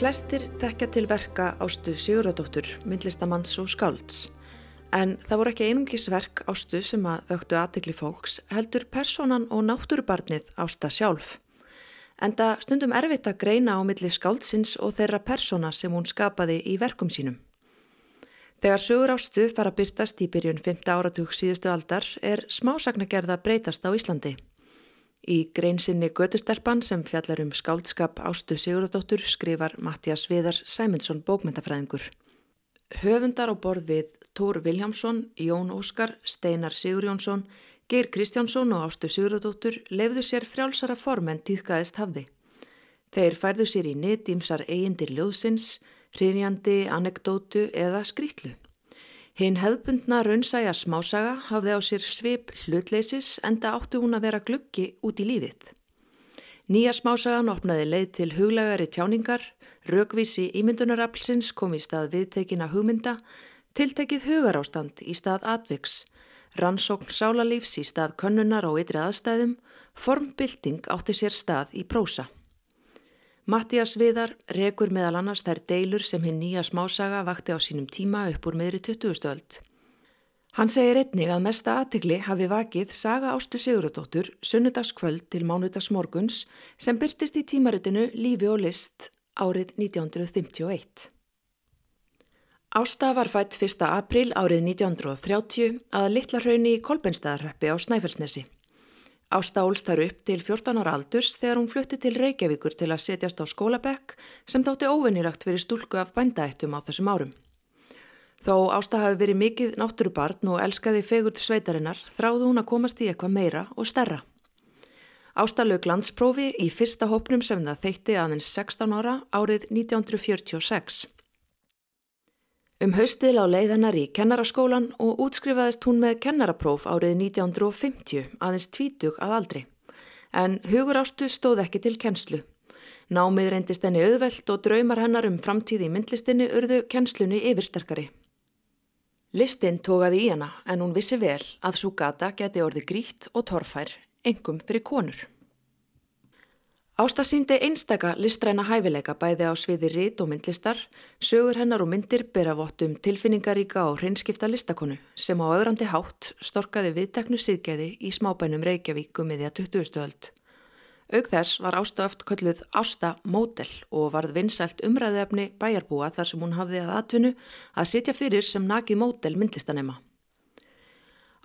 Flestir þekkja til verka ástu Sigurðardóttur, myndlistamanns og skálds. En það voru ekki einungis verk ástu sem að vöktu aðtegli fólks, heldur personan og náttúrubarnið ásta sjálf. Enda stundum erfitt að greina á milli skáldsins og þeirra persona sem hún skapaði í verkum sínum. Þegar sögur ástu fara byrtast í byrjun 5. áratug síðustu aldar er smásagnagerða breytast á Íslandi. Í greinsinni Götustelpan sem fjallar um skáldskap Ástu Sigurðardóttur skrifar Mattias Viðar Sæmundsson bókmyndafræðingur. Höfundar á borð við Tór Viljámsson, Jón Óskar, Steinar Sigurjónsson, Geir Kristjánsson og Ástu Sigurðardóttur lefðu sér frjálsara form en týðkaðist hafði. Þeir færðu sér í nitt ímsar eigindir ljóðsins, hrinjandi, anekdótu eða skrítlu. Hinn hefðbundna raunsæja smásaga hafði á sér svip hlutleysis enda áttu hún að vera gluggi út í lífið. Nýja smásagan opnaði leið til huglegari tjáningar, raukvísi ímyndunaraflsins kom í stað viðtekina hugmynda, tiltekið hugarástand í stað atviks, rannsókn sálarlífs í stað könnunar á ytri aðstæðum, formbilding átti sér stað í prósa. Mattias Viðar rekur meðal annars þær deilur sem hinn nýja smásaga vakti á sínum tíma upp úr meðri 20. stöld. Hann segir einnig að mesta aðtegli hafi vakið Saga Ástu Sigurðardóttur sunnudagskvöld til mánudagsmorguns sem byrtist í tímaritinu Lífi og List árið 1951. Ásta var fætt 1. april árið 1930 að litla hrauni í Kolbenstaðarreppi á Snæfellsnesi. Ásta ólst þar upp til 14 ára aldurs þegar hún flutti til Reykjavíkur til að setjast á skólabekk sem þátti óvinnilagt fyrir stúlku af bændaættum á þessum árum. Þó Ásta hafi verið mikið náttúrubarn og elskaði fegurt sveitarinnar þráðu hún að komast í eitthvað meira og stærra. Ásta lög landsprófi í fyrsta hópnum sem það þeitti aðeins 16 ára árið 1946. Um haustið lá leiðanar í kennaraskólan og útskrifaðist hún með kennarapróf árið 1950 aðeins tvítug að aldri. En hugur ástu stóð ekki til kennslu. Námið reyndist henni auðvelt og draumar hennar um framtíði í myndlistinni urðu kennslunni yfirsterkari. Listinn tókaði í hana en hún vissi vel að svo gata geti orði grítt og torfær, engum fyrir konur. Ásta síndi einstaka listræna hæfileika bæði á sviði rít og myndlistar, sögur hennar og myndir bera vottum tilfinningaríka og hreinskipta listakonu sem á öðrandi hátt storkaði viðteknu síðgæði í smábænum Reykjavík um miðja 20. öld. Aug þess var Ásta öft kölluð Ásta Módel og varð vinsælt umræðefni bæjarbúa þar sem hún hafði að atvinnu að sitja fyrir sem nakið módel myndlistanema.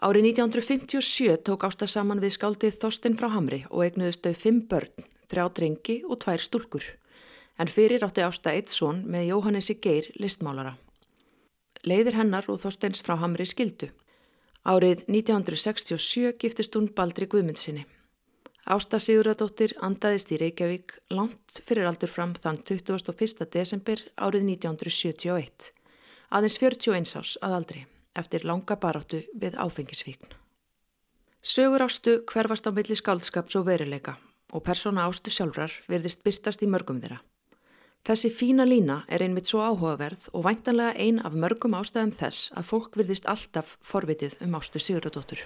Árið 1957 tók Ásta saman við skáldið Þorstinn frá Hamri og eignuðust þau fimm börn þrjá drengi og tvær stúlkur, en fyrir átti ásta eitt són með Jóhannesi Geir listmálara. Leiðir hennar og Þorsteins frá Hamri skildu. Árið 1967 giftist hún Baldri Guðmundsinni. Ásta Sigurðardóttir andaðist í Reykjavík langt fyrir aldur fram þann 21. desember árið 1971, aðeins 41 ás að aldri, eftir langa baráttu við áfengisvíkn. Sögur ástu hverfast á milli skaldskaps og veruleika og persóna ástu sjálfrar verðist byrtast í mörgum þeirra. Þessi fína lína er einmitt svo áhugaverð og væntanlega ein af mörgum ástæðum þess að fólk verðist alltaf forvitið um ástu Sigurðardóttur.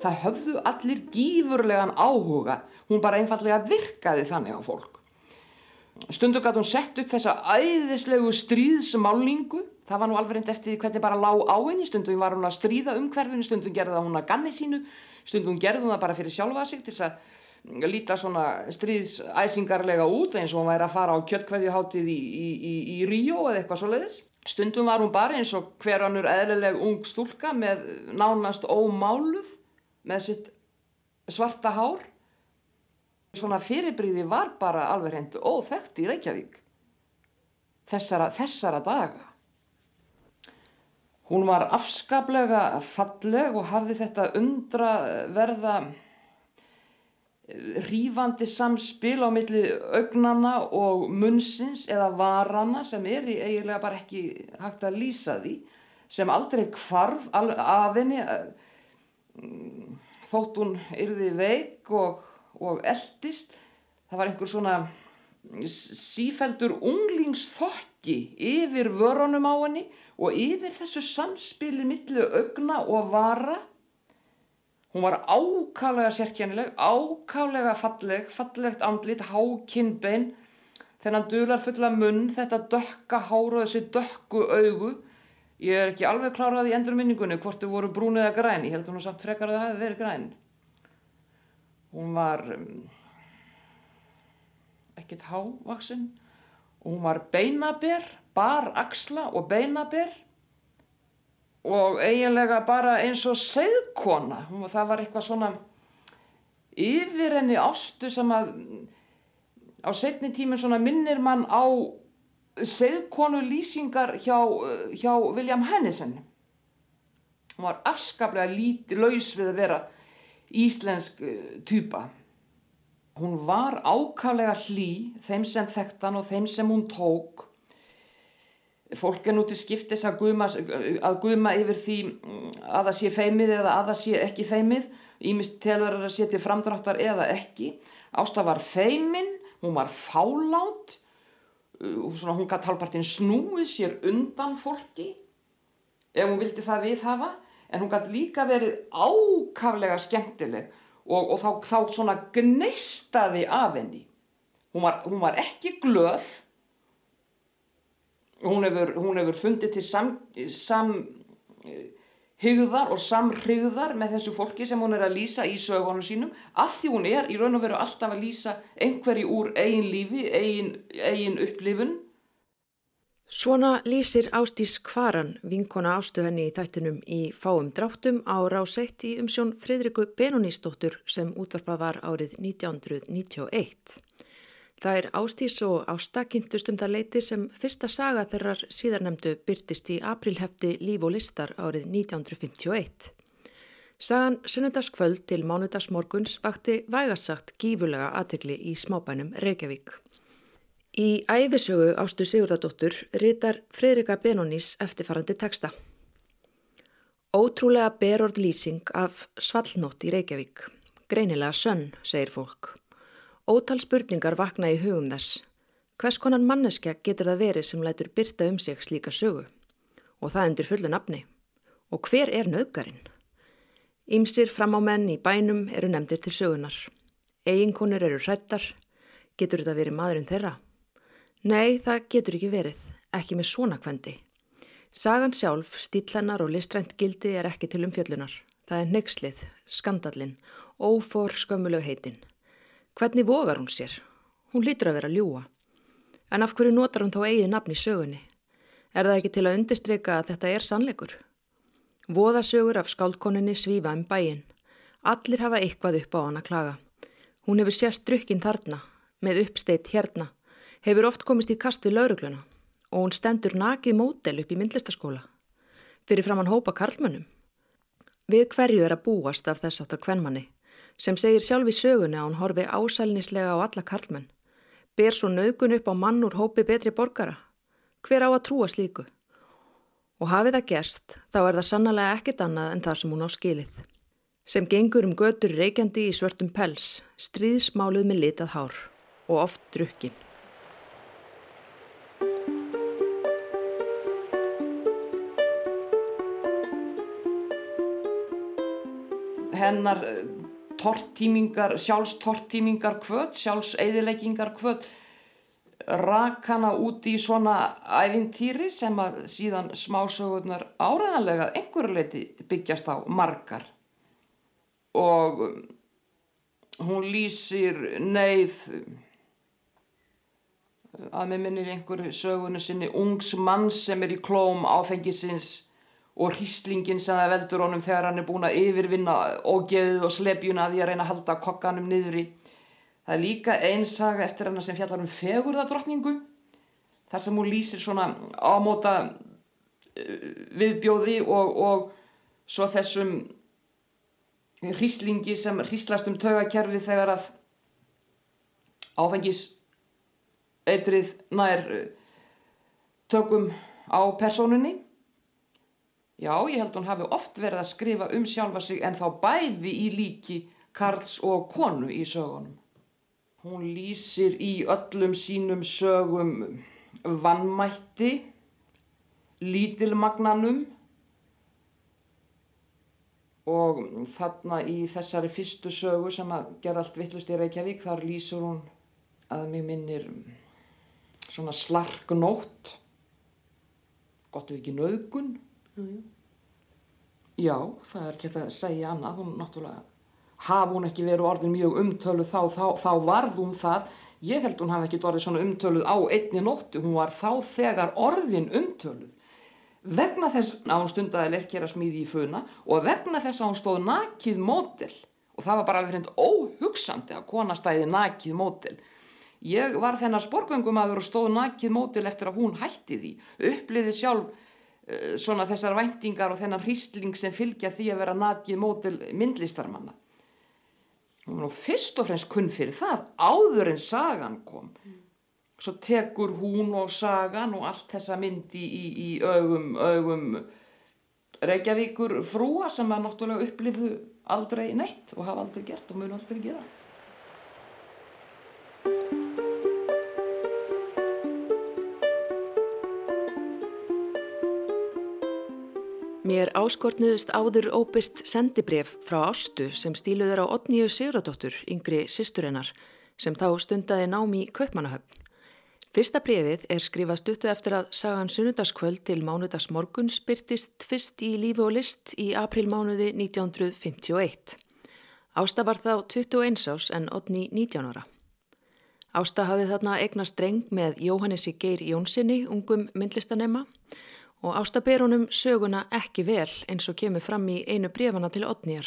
Það höfðu allir gífurlegan áhuga, hún bara einfallega virkaði þannig á fólk. Stundu gæti hún sett upp þessa æðislegu stríðsmálingu. Það var nú alveg reynd eftir hvernig bara lág á henni. Stundum var hún að stríða umhverfinu, stundum gerði það hún að ganni sínu, stundum gerði hún það bara fyrir sjálfa sig til þess að líta svona stríðsæsingarlega út eins og hún væri að fara á kjöttkveðjuháttið í, í, í, í Ríó eða eitthvað svo leiðis. Stundum var hún bara eins og hver annur eðlileg ung stúlka með nánast ómáluð með sitt svarta hár Svona fyrirbríði var bara alveg hendu óþekkt í Reykjavík þessara, þessara daga. Hún var afskaplega falleg og hafði þetta undraverða rýfandi samspil á milli augnana og munnsins eða varana sem er í eiginlega bara ekki hægt að lýsa því sem aldrei kvarf af henni þótt hún yrði veik og og eldist það var einhver svona sífældur unglingsþokki yfir vörunum á henni og yfir þessu samspili millu augna og vara. Hún var ákálega sérkjænileg, ákálega falleg, fallegt andlit, hákinnbein, þennan dular fulla munn, þetta dökka hár og þessi dökku augu. Ég er ekki alveg klárað í endurminningunni hvort þau voru brún eða græn, ég held hún samt frekar að það hefði verið græn. Hún var um, ekkert hávaksinn og hún var beinaber, bar axla og beinaber og eiginlega bara eins og segðkona. Það var eitthvað svona yfir henni ástu sem að á setni tíminn svona minnir mann á segðkonu lýsingar hjá, hjá William Hennison. Hún var afskaplega lítið laus við að vera íslensk uh, týpa. Hún var ákaflega hlý þeim sem þekktan og þeim sem hún tók. Fólk er nú til skiptis að guðma, að guðma yfir því mm, að það sé feimið eða að það sé ekki feimið. Ímist telur að það sé til framdráttar eða ekki. Ásta var feimin, hún var fálát, uh, hún gæti halvpartinn snúið sér undan fólki ef hún vildi það við hafa en hún gæti líka verið ákaflega skemmtileg og, og þá, þá svona gneistaði af henni. Hún var, hún var ekki glöð, hún hefur, hún hefur fundið til samhygðar sam, og samhygðar með þessu fólki sem hún er að lýsa í sögunum sínum, að því hún er í raun og veru alltaf að lýsa einhverji úr eigin lífi, eigin, eigin upplifun Svona lýsir Ástís Kvaran, vinkona ástu henni í þættinum í fáum dráttum á ráseitt í umsjón Fridriku Benonísdóttur sem útvarpað var árið 1991. Það er Ástís og Ásta kynntust um það leiti sem fyrsta saga þeirrar síðarnemdu byrtist í aprilhefti Líf og listar árið 1951. Sagan sunnundaskvöld til mánudagsmorguns vakti vægarsagt gífulega aðtegli í smábænum Reykjavík. Í æfisögu Ástu Sigurðardóttur ritar Freirika Benónís eftirfarandi texta. Ótrúlega berord lýsing af svallnótt í Reykjavík. Greinilega sönn, segir fólk. Ótal spurningar vakna í hugum þess. Hvers konan manneskja getur það verið sem lætur byrta um sig slíka sögu? Og það undir fullu nafni. Og hver er nöðgarinn? Ímsir fram á menn í bænum eru nefndir til sögunar. Eginkonur eru hrættar. Getur þetta verið maðurinn þeirra? Nei, það getur ekki verið, ekki með svona kvendi. Sagan sjálf, stílennar og listrænt gildi er ekki til umfjöllunar. Það er neykslið, skandallin, ófor skömmuleg heitin. Hvernig vogar hún sér? Hún lítur að vera ljúa. En af hverju notar hún þá eigið nafn í sögunni? Er það ekki til að undistryka að þetta er sannleikur? Voðasögur af skáldkoninni svífa um bæin. Allir hafa eitthvað upp á hann að klaga. Hún hefur sérst drukkin þarna, með uppsteitt hérna hefur oft komist í kast við laurugluna og hún stendur nakið mótel upp í myndlistaskóla fyrir fram hann hópa karlmönnum. Við hverju er að búast af þess aftar kvennmanni sem segir sjálf í sögunni að hún horfi ásælnislega á alla karlmenn, ber svo nögun upp á mann úr hópi betri borgara. Hver á að trúa slíku? Og hafið það gerst, þá er það sannlega ekkit annað en það sem hún á skilið. Sem gengur um götur reykjandi í svörtum pels, stríðsmálið með litað hár og oft drukkin. Hennar eh, tortímingar, sjálfstortímingar kvöld, sjálfseiðileggingar kvöld rak hana út í svona ævintýri sem að síðan smásögurnar áræðanlega einhverju leiti byggjast á margar. Og um, hún lýsir neyð að með minnir einhverju sögunu sinni ungs mann sem er í klóm áfengisins og hýstlingin sem það veldur honum þegar hann er búin að yfirvinna og geðið og slepjuna að því að reyna að halda kokkanum niður í. Það er líka einsaga eftir hann sem fjallar um fegurðadrottningu þar sem hún lýsir svona ámóta uh, viðbjóði og, og svo þessum hýstlingi sem hýstlast um taugakerfi þegar að áfengis eitrið nær uh, tökum á personunni Já, ég held hún hafi oft verið að skrifa um sjálfa sig en þá bæði í líki Karls og konu í sögunum. Hún lýsir í öllum sínum sögum vannmætti, lítilmagnanum og þarna í þessari fyrstu sögu sem að gera allt vittlust í Reykjavík þar lýsur hún að mér minnir svona slarknótt gott ef ekki nöðgun mm. já, það er ekki að segja annað. Hún náttúrulega hafa hún ekki verið orðin mjög umtölu þá, þá, þá varð hún það. Ég held hún hafi ekki orðið svona umtöluð á einni nóttu. Hún var þá þegar orðin umtöluð. Vegna þess að hún stundaði lerkjara smíði í funa og vegna þess að hún stóð nakið mótel og það var bara hreint óhugsandi að konastæði nakið mótel ég var þennar sporgöngumadur og stóð nakið mótel eftir að hún hætti því. Uppliði sjálf svona þessar væntingar og þennar hrýstling sem fylgja því að vera nakið mótel myndlistarmanna nú fyrst og fremst kunn fyrir það áður en sagan kom svo tekur hún og sagan og allt þessa myndi í, í, í augum, augum Reykjavíkur frúa sem að náttúrulega upplifðu aldrei neitt og hafa aldrei gert og munu aldrei gera. Mér áskortniðust áður óbyrt sendibref frá Ástu sem stíluður á Otníu Sigradóttur, yngri sýsturinnar, sem þá stundaði námi í Kaupmannahöfn. Fyrsta brefið er skrifað stuttu eftir að sagan sunnudagskvöld til mánudagsmorgun spyrtist fyrst í lífi og list í aprilmánuði 1951. Ásta var þá 21 ás en Otni 19 ára. Ásta hafði þarna eignast dreng með Jóhannesi Geir Jónssoni, ungum myndlistanema og Ásta ber honum söguna ekki vel eins og kemur fram í einu brefana til Otniar.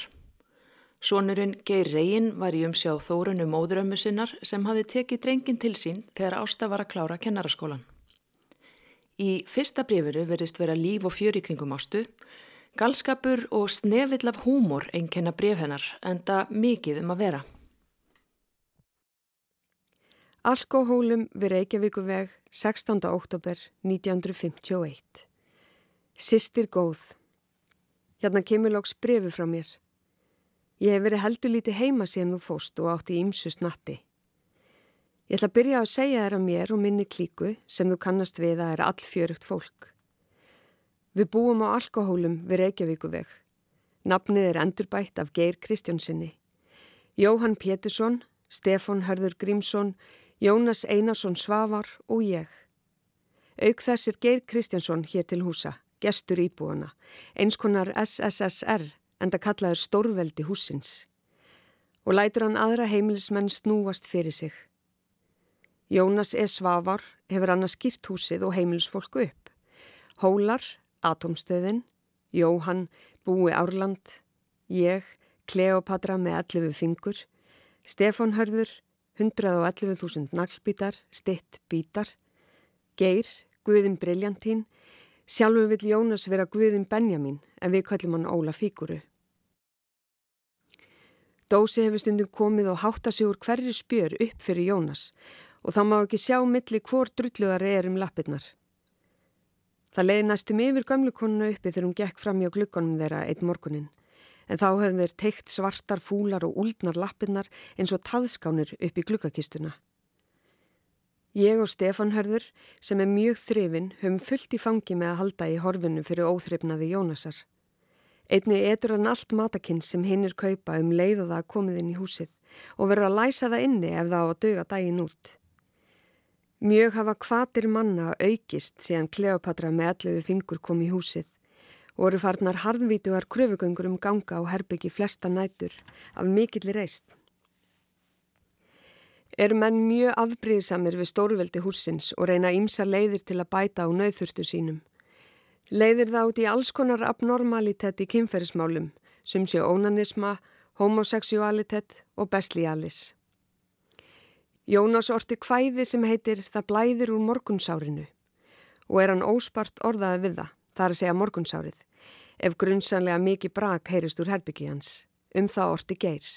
Sónurinn Geir Reyin var í umsjá þórunu móðurömmu sinnar sem hafi tekið drengin til sín þegar Ásta var að klára kennaraskólan. Í fyrsta brefuru verist vera líf og fjör í kringum Ástu, galskapur og snefill af húmor einkenna bref hennar enda mikið um að vera. Alkohólum við Reykjavíkuveg 16. oktober 1951 Sistir góð Hérna kemur lóks brefi frá mér. Ég hef verið heldur lítið heima síðan þú fóst og átti ímsu snatti. Ég ætla að byrja að segja þér að mér og minni klíku sem þú kannast við að er allfjörugt fólk. Við búum á alkohólum við Reykjavíkuveg. Nafnið er endurbætt af Geir Kristjánsinni. Jóhann Pétursson, Stefan Hörður Grímsson, Jónas Einarsson Svavar og ég. Auk þess er Geir Kristjánsson hér til húsa, gestur íbúana, eins konar SSSR en það kallaður stórveldi húsins og lætur hann aðra heimilismenn snúast fyrir sig. Jónas E. Svavar hefur annars skýrt húsið og heimilisfólku upp. Hólar, Atomstöðin, Jóhann, Búi Árland, ég, Kleopatra með 11 fingur, Stefan Hörður, 111.000 naglbítar, stitt bítar, Geir, Guðin Briljantín, sjálfur vil Jónas vera Guðin Benjamin en við kallum hann Óla Fíguru. Dósi hefur stundum komið og hátta sig úr hverju spjör upp fyrir Jónas og það má ekki sjá milli hvor drulluðari er um lappirnar. Það leiði næstum yfir gamlukonuna uppi þegar hún gekk fram hjá glukkonum þeirra eitt morgunin en þá hefði þeir teikt svartar fúlar og úldnar lappirnar eins og taðskánir upp í glukkakistuna. Ég og Stefan Hörður sem er mjög þrifin höfum fullt í fangi með að halda í horfinu fyrir óþrifnaði Jónasar. Einni etur hann allt matakinn sem hinn er kaupa um leið og það komið inn í húsið og verður að læsa það inni ef það á að döga daginn út. Mjög hafa kvatir manna aukist síðan Kleopatra með elluðu fingur kom í húsið og eru farnar harðvítuar kröfugöngur um ganga á herbyggi flesta nætur af mikillir reist. Eru menn mjög afbríðsamir við stórveldi húsins og reyna ímsa leiðir til að bæta á nauðþurftu sínum. Leiðir það út í alls konar abnormalitet í kynferðismálum sem séu ónanisma, homoseksualitet og beslialis. Jónas orti hvæði sem heitir Það blæðir úr morgunsárinu og er hann óspart orðaði við það, er að segja morgunsárið, ef grunnsanlega mikið brak heyrist úr herbyggi hans, um það orti geir.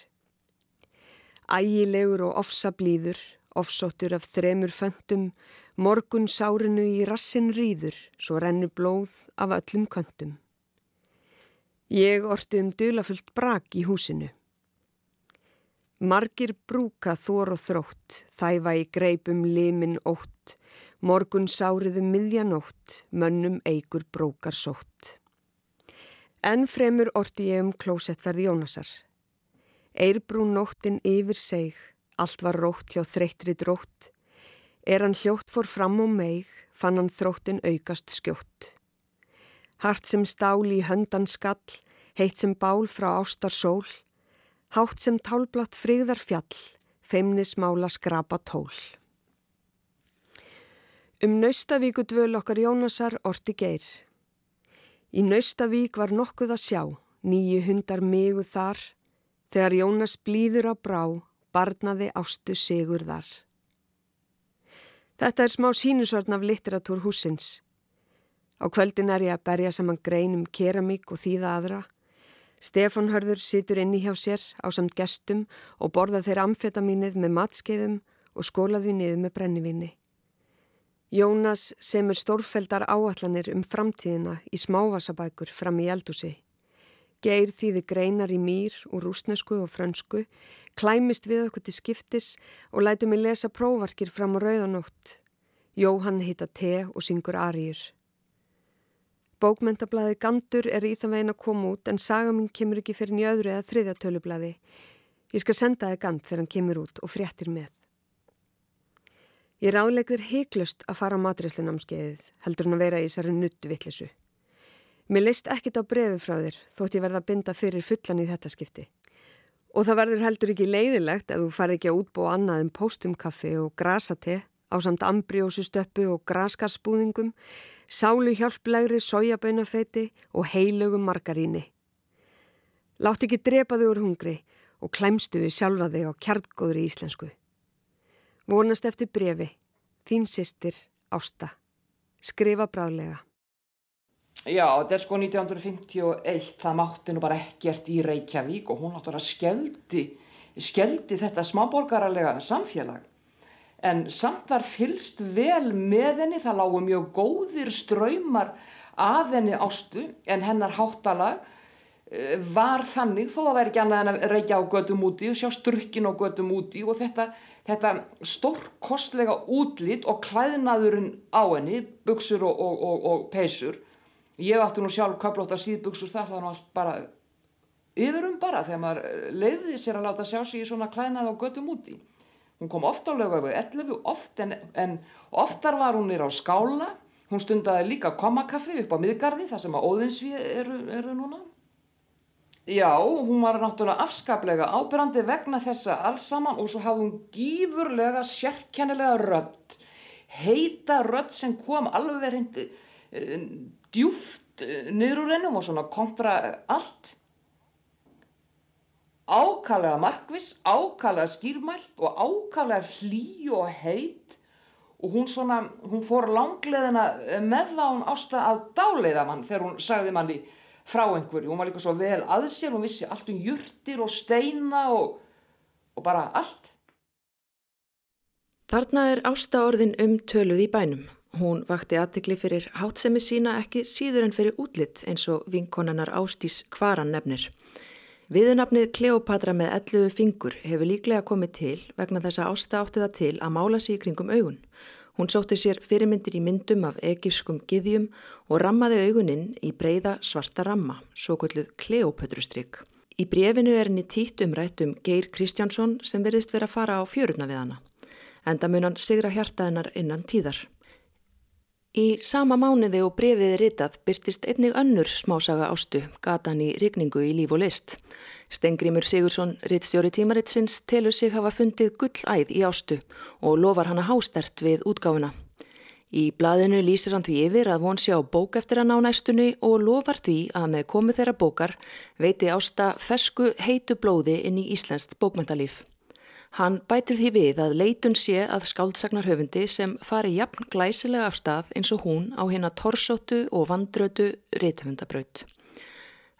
Ægilegur og ofsa blíður, ofsóttur af þremur föndum, Morgun sárinu í rassin rýður, svo rennu blóð af öllum köntum. Ég orti um dölafullt brak í húsinu. Margir brúka þor og þrótt, þæfa í greipum limin ótt, morgun sáriðum miðjanótt, mönnum eigur brókar sótt. En fremur orti ég um klósettverði Jónasar. Eirbrún nóttin yfir seg, allt var rótt hjá þreytri drótt. Er hann hljótt fór fram og meig, fann hann þróttin aukast skjótt. Hart sem stáli í höndan skall, heitt sem bál frá ástar sól, hátt sem tálblátt frigðar fjall, feimnismála skrapa tól. Um Naustavíku dvöl okkar Jónasar orti geir. Í Naustavík var nokkuð að sjá, nýju hundar migu þar, þegar Jónas blíður á brá, barnaði ástu sigur þar. Þetta er smá sínusvörn af litteratúr húsins. Á kvöldin er ég að berja saman grein um keramík og þýða aðra. Stefan Hörður situr inni hjá sér á samt gestum og borða þeir amfetamínið með matskeiðum og skólaði niður með brennivinni. Jónas semur stórfeldar áallanir um framtíðina í smávasabækur fram í eldúsi. Geir þýði greinar í mýr úr rúsnesku og frönsku, klæmist við okkur til skiptis og læti mig lesa prófarkir fram á rauðanótt. Jóhann hita te og syngur ariður. Bókmentablaði Gandur er í það veginn að koma út en saga minn kemur ekki fyrir njöðru eða þriðja tölublaði. Ég skal senda það Gand þegar hann kemur út og fréttir með. Ég ráðlegðir heiklust að fara á matræslunámskeiðið heldur hann að vera í þessari nuttvittlisu. Mér leist ekkit á brefi frá þér þótt ég verða að binda fyrir fullan í þetta skipti. Og það verður heldur ekki leiðilegt ef þú farið ekki að útbúa annað en póstumkaffi og grasate á samt ambriósustöppu og graskarspúðingum sálu hjálplegri sójaböynafeiti og heilögum margaríni. Látt ekki drepaðu úr hungri og klæmstu við sjálfa þig á kjartgóðri íslensku. Vonast eftir brefi, þín sýstir Ásta. Skrifa bráðlega. Já, þetta er sko 1951, það mátti nú bara ekkert í Reykjavík og hún náttúrulega skjeldi, skjeldi þetta smáborgaralega samfélag en samt var fylst vel með henni, það lágu mjög góðir ströymar að henni ástu en hennar háttalag eh, var þannig þó það væri ekki annað en að reykja á gödum úti og sjá strukkin á gödum úti og þetta, þetta stórkostlega útlít og klæðnaðurinn á henni, buksur og, og, og, og peysur. Ég átti nú sjálf köplóta síðbuksur það var nú allt bara yfirum bara þegar maður leiði sér að láta sjá sig í svona klæðnað á gödum úti. Hún kom ofta á lögöfu 11, oft en, en oftar var hún nýra á skála. Hún stundaði líka komakaffi upp á miðgarði, þar sem að óðinsvið eru, eru núna. Já, hún var náttúrulega afskaplega ábyrrandi vegna þessa alls saman og svo hafði hún gífurlega sérkennilega rödd. Heita rödd sem kom alveg hindi eh, djúft eh, niður úr hennum og svona kontra allt ákallega markvis, ákallega skýrmælt og ákallega hlý og heit og hún svona, hún fór langleðina með það hún ásta að dáleiða mann þegar hún sagði manni frá einhverju, hún var líka svo vel að sér, hún vissi allt um jurtir og steina og, og bara allt. Þarna er ásta orðin um töluð í bænum. Hún vakti aðtikli fyrir hátsemi sína ekki síður en fyrir útlitt eins og vinkonannar Ástís Kvaran nefnir. Viðunafnið Kleopatra með 11 fingur hefur líklega komið til vegna þess að ásta átti það til að mála sig í kringum augun. Hún sótti sér fyrirmyndir í myndum af egifskum giðjum og rammaði auguninn í breyða svarta ramma, svo kvölduð Kleopötrustrygg. Í brefinu er henni títt um Geir Kristjánsson sem verðist vera að fara á fjöruna við hana. Enda mun hann sigra hjartaðinnar innan tíðar. Í sama mánuði og brefið ritað byrtist einnig önnur smásaga ástu, gatan í rigningu í líf og list. Stengrimur Sigursson, rittstjóri tímaritsins, telur sig hafa fundið gullæð í ástu og lofar hana hástert við útgáfuna. Í blaðinu lýsir hann því yfir að von sé á bók eftir að ná næstunni og lofar því að með komu þeirra bókar veiti ásta fesku heitu blóði inn í Íslenskt bókmentalíf. Hann bætir því við að leitun sé að skáldsagnar sem fari jafn glæsilega af stað eins og hún á hérna torsóttu og vandrötu rithöfundabraut.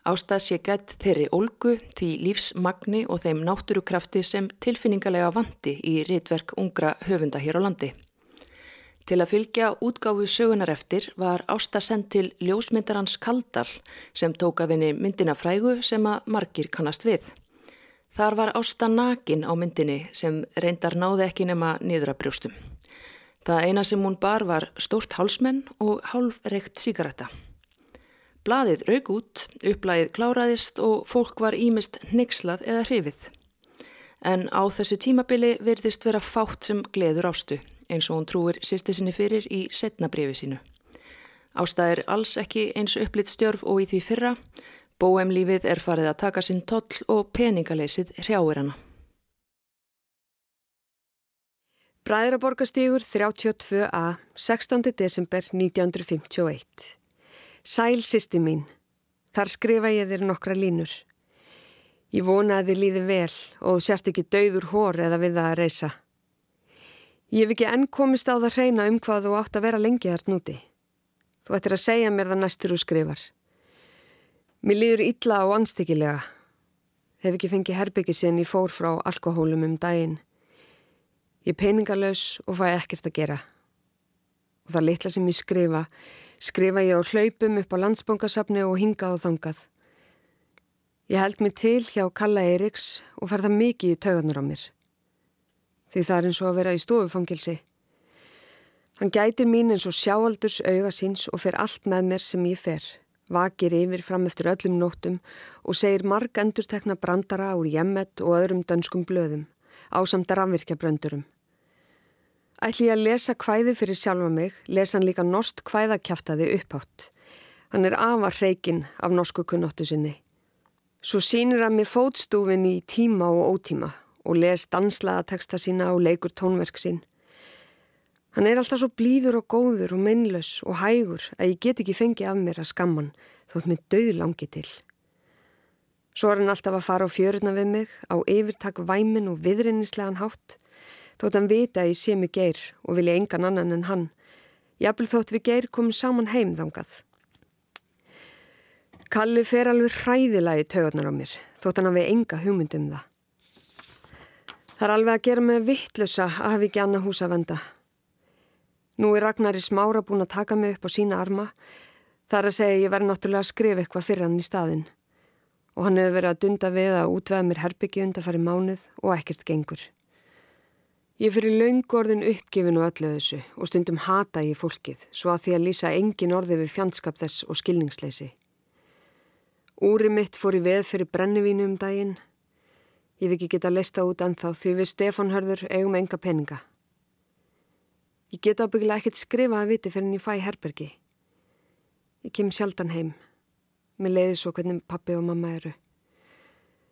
Ástað sé gætt þeirri olgu því lífsmagni og þeim náttúrukrafti sem tilfinningalega vandi í rithverk ungra höfunda hér á landi. Til að fylgja útgáfu sögunar eftir var Ásta sendt til ljósmyndarans Kaldal sem tók af henni myndina frægu sem að margir kannast við. Þar var Ásta nakin á myndinni sem reyndar náði ekki nema niður að brjóstum. Það eina sem hún bar var stórt hálsmenn og hálfrekt síkaretta. Blaðið raug út, upplæðið kláraðist og fólk var ímist nexlað eða hrifið. En á þessu tímabili virðist vera fátt sem gleður ástu eins og hún trúir sýsti sinni fyrir í setnabrifi sínu. Ásta er alls ekki eins upplitt stjörf og í því fyrra. Bóemlífið er farið að taka sinn toll og peningaleysið hrjáir hana. Bræðraborgastígur 32a, 16. desember 1951. Sæl sýsti mín. Þar skrifa ég þér nokkra línur. Ég vona að þið líði vel og þú sért ekki dauður hór eða við það að reysa. Ég hef ekki enn komist á það hreina um hvað þú átt að vera lengi þart núti. Þú ættir að segja mér það næstur úr skrifar. Mér líður illa og anstíkilega. Hef ekki fengið herbyggi sinn í fór frá alkohólum um daginn. Ég er peningalös og fæ ekkert að gera. Og það litla sem ég skrifa, skrifa ég á hlaupum upp á landsbóngasafni og hingað og þangað. Ég held mig til hjá Kalla Eiriks og fer það mikið í taugarnar á mér. Því það er eins og að vera í stofufangilsi. Hann gætir mín eins og sjáaldurs auga síns og fer allt með mér sem ég fer. Vakir yfir fram eftir öllum nóttum og segir marg endurtekna brandara úr jemmet og öðrum dönskum blöðum, ásamt rafvirkjabröndurum. Ætli ég að lesa kvæði fyrir sjálfa mig, lesa hann líka norsk kvæðakjaftaði upphátt. Hann er afar hreikinn af norsku kunnóttu sinni. Svo sínir hann með fótstúfin í tíma og ótíma og les danslaða texta sína og leikur tónverk sín. Hann er alltaf svo blíður og góður og mennlaus og hægur að ég get ekki fengið af mér að skamman þótt með döð langi til. Svo er hann alltaf að fara á fjöruna við mig á yfirtak væmin og viðrinnislegan hátt þótt hann vita að ég sé mig geir og vilja engan annan en hann. Jafnvel þótt við geir komum saman heim þangað. Kalli fer alveg hræðilagi tögurnar á mér þótt hann hafi enga hugmynd um það. Það er alveg að gera mig vittlösa að hafi ekki annað hús að venda. Nú er Ragnari smára búin að taka mig upp á sína arma. Það er að segja ég verði náttúrulega að skrifa eitthvað fyrir hann í staðin. Og hann hefur verið að dunda við að útveða mér herbyggi undarfæri mánuð og ekkert gengur. Ég fyrir laungorðin uppgifin og öllu þessu og stundum hata ég fólkið svo að því að lýsa engin orði við fjandskap þess og skilningsleysi. Úri mitt fór í veð fyrir brennivínu um daginn. Ég vil ekki geta leista út en þá því við Stefan hörður eigum enga peninga. Ég get ábyggilega ekkert skrifa að viti fyrir en ég fæ herbergi. Ég kem sjaldan heim. Mér leiði svo hvernig pappi og mamma eru.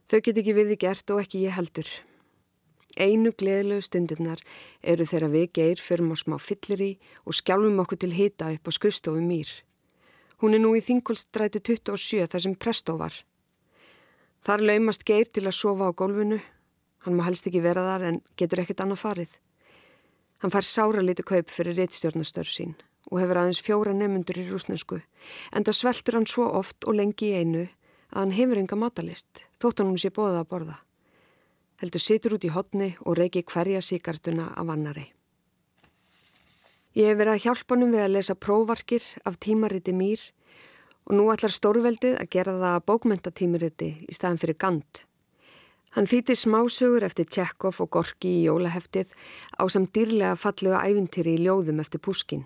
Þau get ekki við því gert og ekki ég heldur. Einu gleðilegu stundirnar eru þegar við geir förum á smá fyllir í og skjálfum okkur til hita upp á skrifstofu mýr. Hún er nú í þingolstræti 27 þar sem prestó var. Þar laumast geir til að sofa á gólfinu. Hann má helst ekki vera þar en getur ekkert annað farið. Hann fær sára liti kaup fyrir reittstjórnastörf sín og hefur aðeins fjóra nefnundur í rúsnensku en það sveltur hann svo oft og lengi í einu að hann hefur enga matalist þótt hann hún sé bóða að borða. Heldur situr út í hotni og reiki hverja síkartuna af annari. Ég hef verið að hjálpa hann við að lesa prófarkir af tímariti mýr og nú ætlar stórveldið að gera það bókmentatímariti í staðan fyrir gand. Hann þýtti smásögur eftir Tjekkov og Gorki í jólaheftið á samt dýrlega fallega ævintýri í ljóðum eftir Puskin,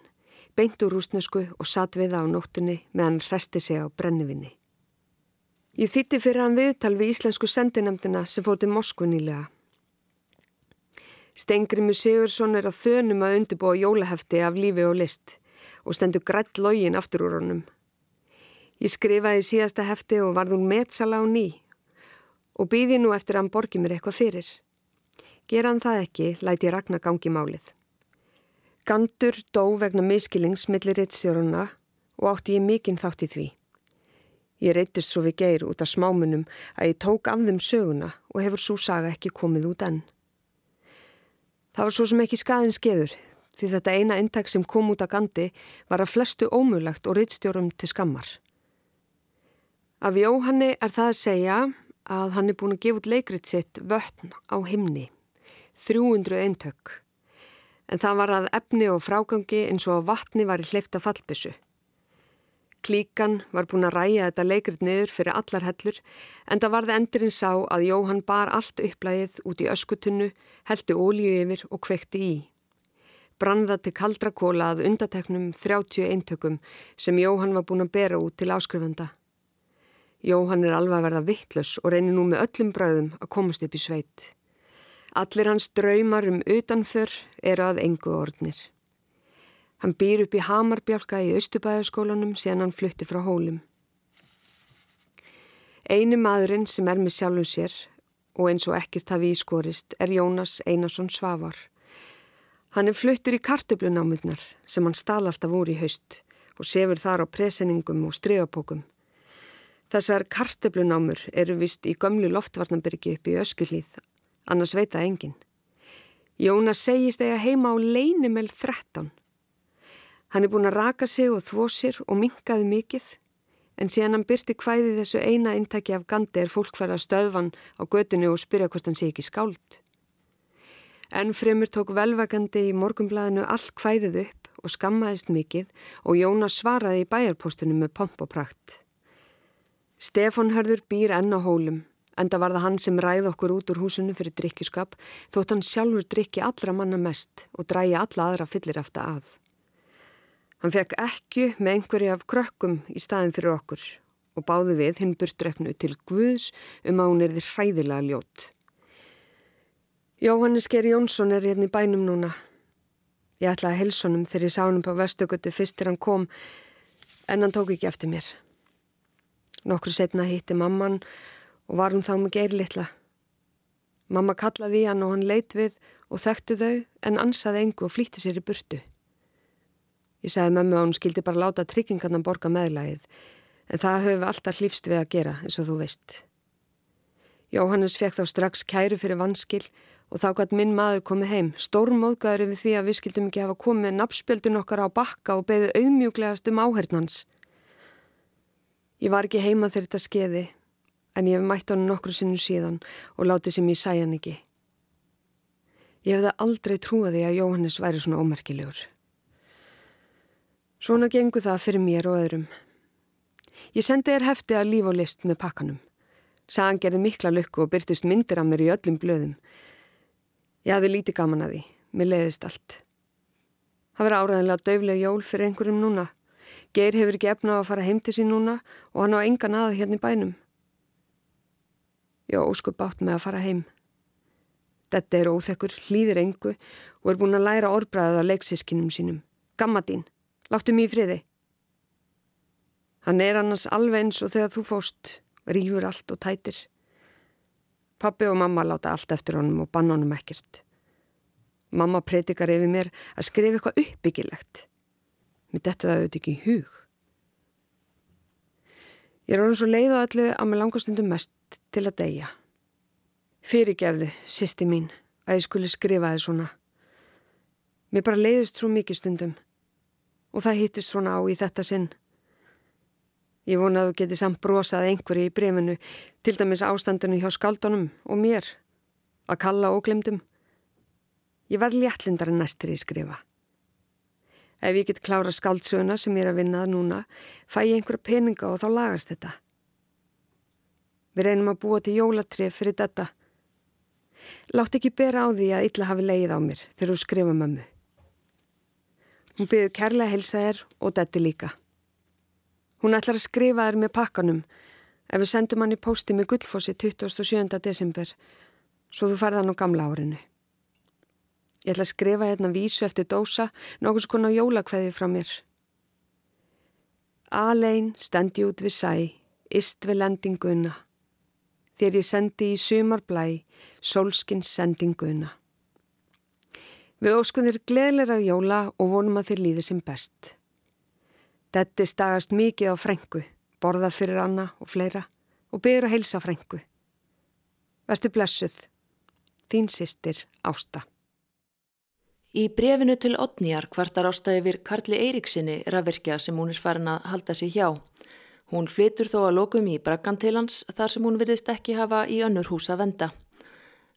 beint úr rúsnesku og satt við á nóttunni meðan hann resti sig á brennivinni. Ég þýtti fyrir hann viðtal við íslensku sendinemdina sem fór til Moskvu nýlega. Stengrimu Sigursson er á þönum að undirbúa jólahefti af lífi og list og stendur grætt login aftur úr honum. Ég skrifaði síðasta hefti og varð hún metsala á ný og býði nú eftir að hann borgi mér eitthvað fyrir. Ger hann það ekki, læti Ragnar gangi málið. Gandur dó vegna miskilings millir reittstjóruna og átti ég mikinn þátt í því. Ég reytist svo við geir út af smámunum að ég tók af þeim söguna og hefur svo saga ekki komið út enn. Það var svo sem ekki skaðin skeður því þetta eina intak sem kom út af gandi var að flestu ómulagt og reittstjórum til skammar. Af Jóhanni er það að segja að hann er búin að gefa út leikrit sitt vötn á himni, 300 eintök. En það var að efni og frágangi eins og vatni var í hleyfta fallbissu. Klíkan var búin að ræja þetta leikrit niður fyrir allar hellur en það varði endurinn sá að Jóhann bar allt upplægið út í öskutunnu, heldi ólíu yfir og kvekti í. Brannða til kaldra kóla að undateknum 30 eintökum sem Jóhann var búin að bera út til áskrifenda. Jóhann er alveg að verða vittlus og reynir nú með öllum bröðum að komast upp í sveit. Allir hans draumar um utanför eru að engu orðnir. Hann býr upp í Hamarbjálka í Östubæðaskólanum síðan hann flutti frá hólum. Einu maðurinn sem er með sjálfum sér og eins og ekkert hafi ískorist er Jónas Einarsson Svavar. Hann er fluttur í kartublunámurnar sem hann stál alltaf úr í haust og sefur þar á presenningum og strygapókum. Þessar kartublunámur eru vist í gömlu loftvarnabyrgi upp í Öskullíð, annars veit það enginn. Jónas segist eða heima á leinimel 13 Hann er búin að raka sig og þvó sér og minkaði mikið en síðan hann byrti hvæði þessu eina intæki af gandi er fólk fara að stöðvan á gödunu og spyrja hvort hann sé ekki skáld. En fremur tók velvægandi í morgumblæðinu all hvæðið upp og skammaðist mikið og Jónas svaraði í bæjarpostunum með pomp og prakt. Stefan hörður býr enn á hólum en það var það hann sem ræði okkur út úr húsinu fyrir drikkjuskap þótt hann sjálfur drikki allra manna mest og drægi alla aðra fyllir eftir að. Hann fekk ekki með einhverju af krökkum í staðin fyrir okkur og báði við hinn burtreknu til Guðs um að hún er því hræðilega ljót. Jóhannes Ger Jónsson er hérna í bænum núna. Ég ætlaði að helsa honum þegar ég sá hann på vestögötu fyrst til hann kom en hann tók ekki eftir mér. Nokkru setna hitti mamman og var hún þá með geir litla. Mamma kallaði í hann og hann leitt við og þekkti þau en ansaði engu og flýtti sér í burtu. Ég sagði mömmu að hún skildi bara láta tryggingarna borga meðlægið en það höfum við alltaf hlýfst við að gera eins og þú veist. Jóhannes fekk þá strax kæru fyrir vanskil og þá gætt minn maður komið heim, stórmóðgæður við því að við skildum ekki hafa komið nafnspjöldun okkar á bakka og beðið auðmjúglegast um áhernans. Ég var ekki heima þegar þetta skeiði en ég hef mætt honum nokkru sinnum síðan og látið sem ég sæjan ekki. Ég hefði aldrei trúið því að Jóhannes væri svona ómerkilegur. Svona gengur það fyrir mér og öðrum. Ég sendi þér hefti að líf og list með pakkanum. Sagan gerði mikla lukku og byrtist myndir af mér í öllum blöðum. Ég hafði lítið gaman að því. Mér leiðist allt. Það verið áræðanlega döfleg jól fyrir einhverjum núna. Geir hefur ekki efna á að fara heim til sín núna og hann á engan aða hérna í bænum. Ég óskup átt með að fara heim. Þetta er óþekkur, hlýðir engu og er búin að læra orðbræðið á leiksískinum sínum. Gamma dín. Láttu mér í friði. Hann er annars alveg eins og þegar þú fóst, rýfur allt og tætir. Pappi og mamma láta allt eftir honum og banna honum ekkert. Mamma predikar yfir mér að skrifa eitthvað uppbyggilegt. Mér dettu það auðvitað ekki í hug. Ég er orðin svo leið og allu að mér langastundum mest til að deyja. Fyrirgefðu, sýsti mín, að ég skulle skrifa þið svona. Mér bara leiðist svo mikið stundum og það hittist svona á í þetta sinn. Ég vona að þú geti samt brosað einhverju í brefinu, til dæmis ástandinu hjá skaldunum og mér, að kalla og glemdum. Ég var léttlindar en næstir í skrifa. Ef ég get klára skaldsöguna sem ég er að vinnað núna, fæ ég einhverja peninga og þá lagast þetta. Við reynum að búa til jólatref fyrir þetta. Látt ekki bera á því að illa hafi leið á mér þegar þú skrifa mömmu. Hún byggði kærlega helsa þér og detti líka. Hún ætlar að skrifa þér með pakkanum ef við sendum hann í pósti með gullfossi 27. desember svo þú farða hann á gamla árinu. Ég ætla að skrifa hérna vísu eftir dósa nokkus konar jólakveði frá mér. Alein stendi út við sæ, ist við lendinguna. Þegar ég sendi í sumarblæ, sólskins sendinguna. Við óskum þér gleðilega jóla og vonum að þér líði sem best. Detti stagast mikið á frengu, borða fyrir Anna og fleira og byrja að heilsa frengu. Verstu blessuð, þín sýstir Ásta. Í brefinu til Otnýjar kvartar Ásta yfir Karli Eiríksinni rafverkja sem hún er farin að halda sig hjá. Hún flytur þó að lokum í brakkan til hans þar sem hún virðist ekki hafa í önnur hús að venda.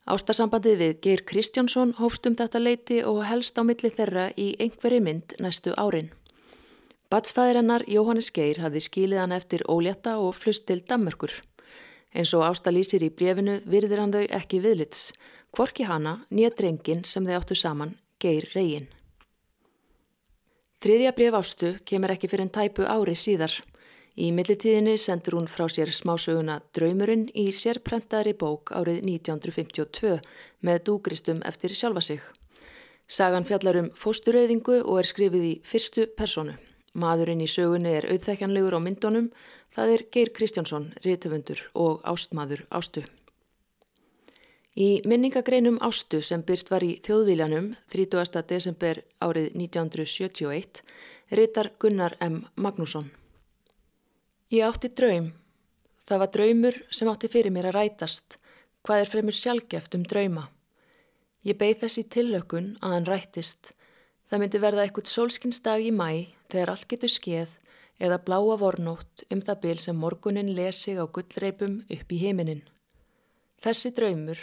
Ástarsambandið við Geir Kristjánsson hófst um þetta leiti og helst á milli þeirra í einhverju mynd næstu árin. Batsfæðir hennar Jóhannes Geir hafði skilið hann eftir ólétta og flust til Dammörkur. Eins og Ásta lýsir í brefinu virðir hann þau ekki viðlits, kvorki hana nýja drengin sem þau áttu saman, Geir Reyin. Þriðja bref Ástu kemur ekki fyrir en tæpu ári síðar. Í millitíðinni sendur hún frá sér smásöguna Draumurinn í sérprentari bók árið 1952 með dúgristum eftir sjálfa sig. Sagan fjallar um fóstureyðingu og er skrifið í fyrstu personu. Maðurinn í sögunni er auðþekjanlegur á myndunum, það er Geir Kristjánsson, réttöfundur og ástmaður Ástu. Í minningagreinum Ástu sem byrst var í þjóðvílanum 30. desember árið 1971 rítar Gunnar M. Magnússon. Ég átti draum. Það var draumur sem átti fyrir mér að rætast. Hvað er fremur sjálfgeft um drauma? Ég beigð þessi tillökun að hann rættist. Það myndi verða eitthvað sólskinsdag í mæ þegar allt getur skeið eða bláa vornótt um það bil sem morgunin lesi á gullreipum upp í heiminin. Þessi draumur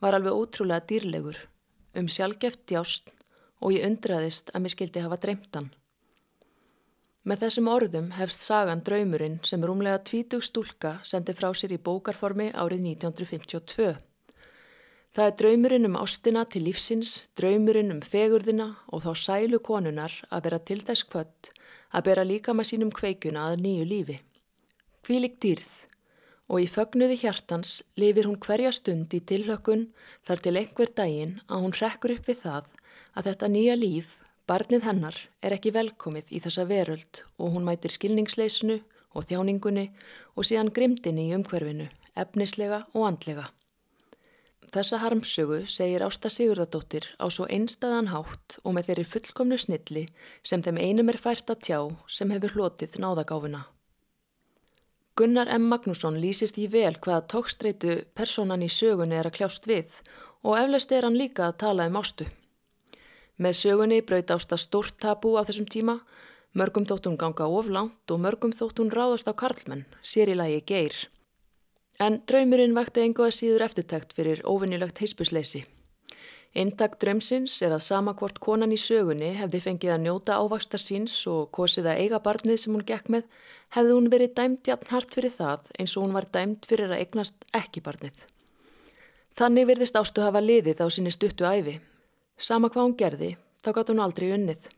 var alveg ótrúlega dýrlegur um sjálfgeft djást og ég undraðist að mér skildi hafa dreymtan. Með þessum orðum hefst sagan draumurinn sem rúmlega tvítug stúlka sendi frá sér í bókarformi árið 1952. Það er draumurinn um ástina til lífsins, draumurinn um fegurðina og þá sælu konunar að vera til þess kvött að bera líka maður sínum kveikuna að nýju lífi. Hvílik dýrð og í fögnuði hjartans lifir hún hverja stund í tilhökun þar til einhver daginn að hún rekkur upp við það að þetta nýja líf, barnið hennar, er ekki velkomið í þessa veröld og hún mætir skilningsleysinu og þjáningunni og síðan grimdini í umhverfinu, efnislega og andlega. Þessa harmsögu segir Ásta Sigurðardóttir á svo einstæðan hátt og með þeirri fullkomnu snilli sem þeim einum er fært að tjá sem hefur hlotið náðagáfuna. Gunnar M. Magnússon lýsir því vel hvaða tókstreitu personan í sögunni er að kljást við og eflaust er hann líka að tala um ástu. Með sögunni braut Ásta stórt tabu á þessum tíma, mörgum þóttun ganga oflánt og mörgum þóttun ráðast á karlmenn, sér í lagi geir. En draumurinn vakti engoða síður eftirtækt fyrir óvinnilegt heispusleysi. Eintak draumsins er að sama hvort konan í sögunni hefði fengið að njóta ávaksta síns og kosið að eiga barnið sem hún gekk með, hefði hún verið dæmt jafn hart fyrir það eins og hún var dæmt fyrir að eignast ekki barnið. Þannig virðist ástu hafa liðið á sinni stuttu æfi. Sama hvað hún gerði, þá gátt hún aldrei unnið.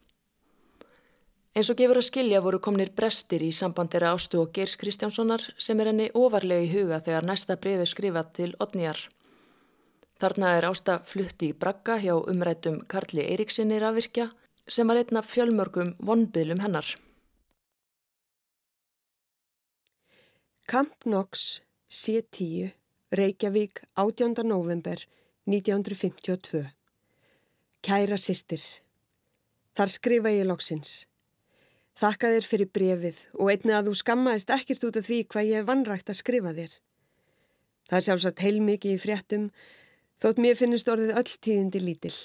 Eins og gefur að skilja voru komnir brestir í sambandera ástu og Geirs Kristjánssonar sem er henni ofarlega í huga þegar næsta brefi skrifað til Otnýjar. Þarna er ásta flutti í bragga hjá umrættum Karli Eiríksinni rafvirkja sem var einna fjölmörgum vonbyðlum hennar. Camp Knox, C10, Reykjavík, 18. november 1952. Kæra sýstir. Þar skrifa ég loksins. Þakka þér fyrir brefið og einni að þú skammaðist ekkert út af því hvað ég hef vannrægt að skrifa þér. Það er sjálfsagt heilmikið í fréttum, þótt mér finnist orðið öll tíðindi lítill.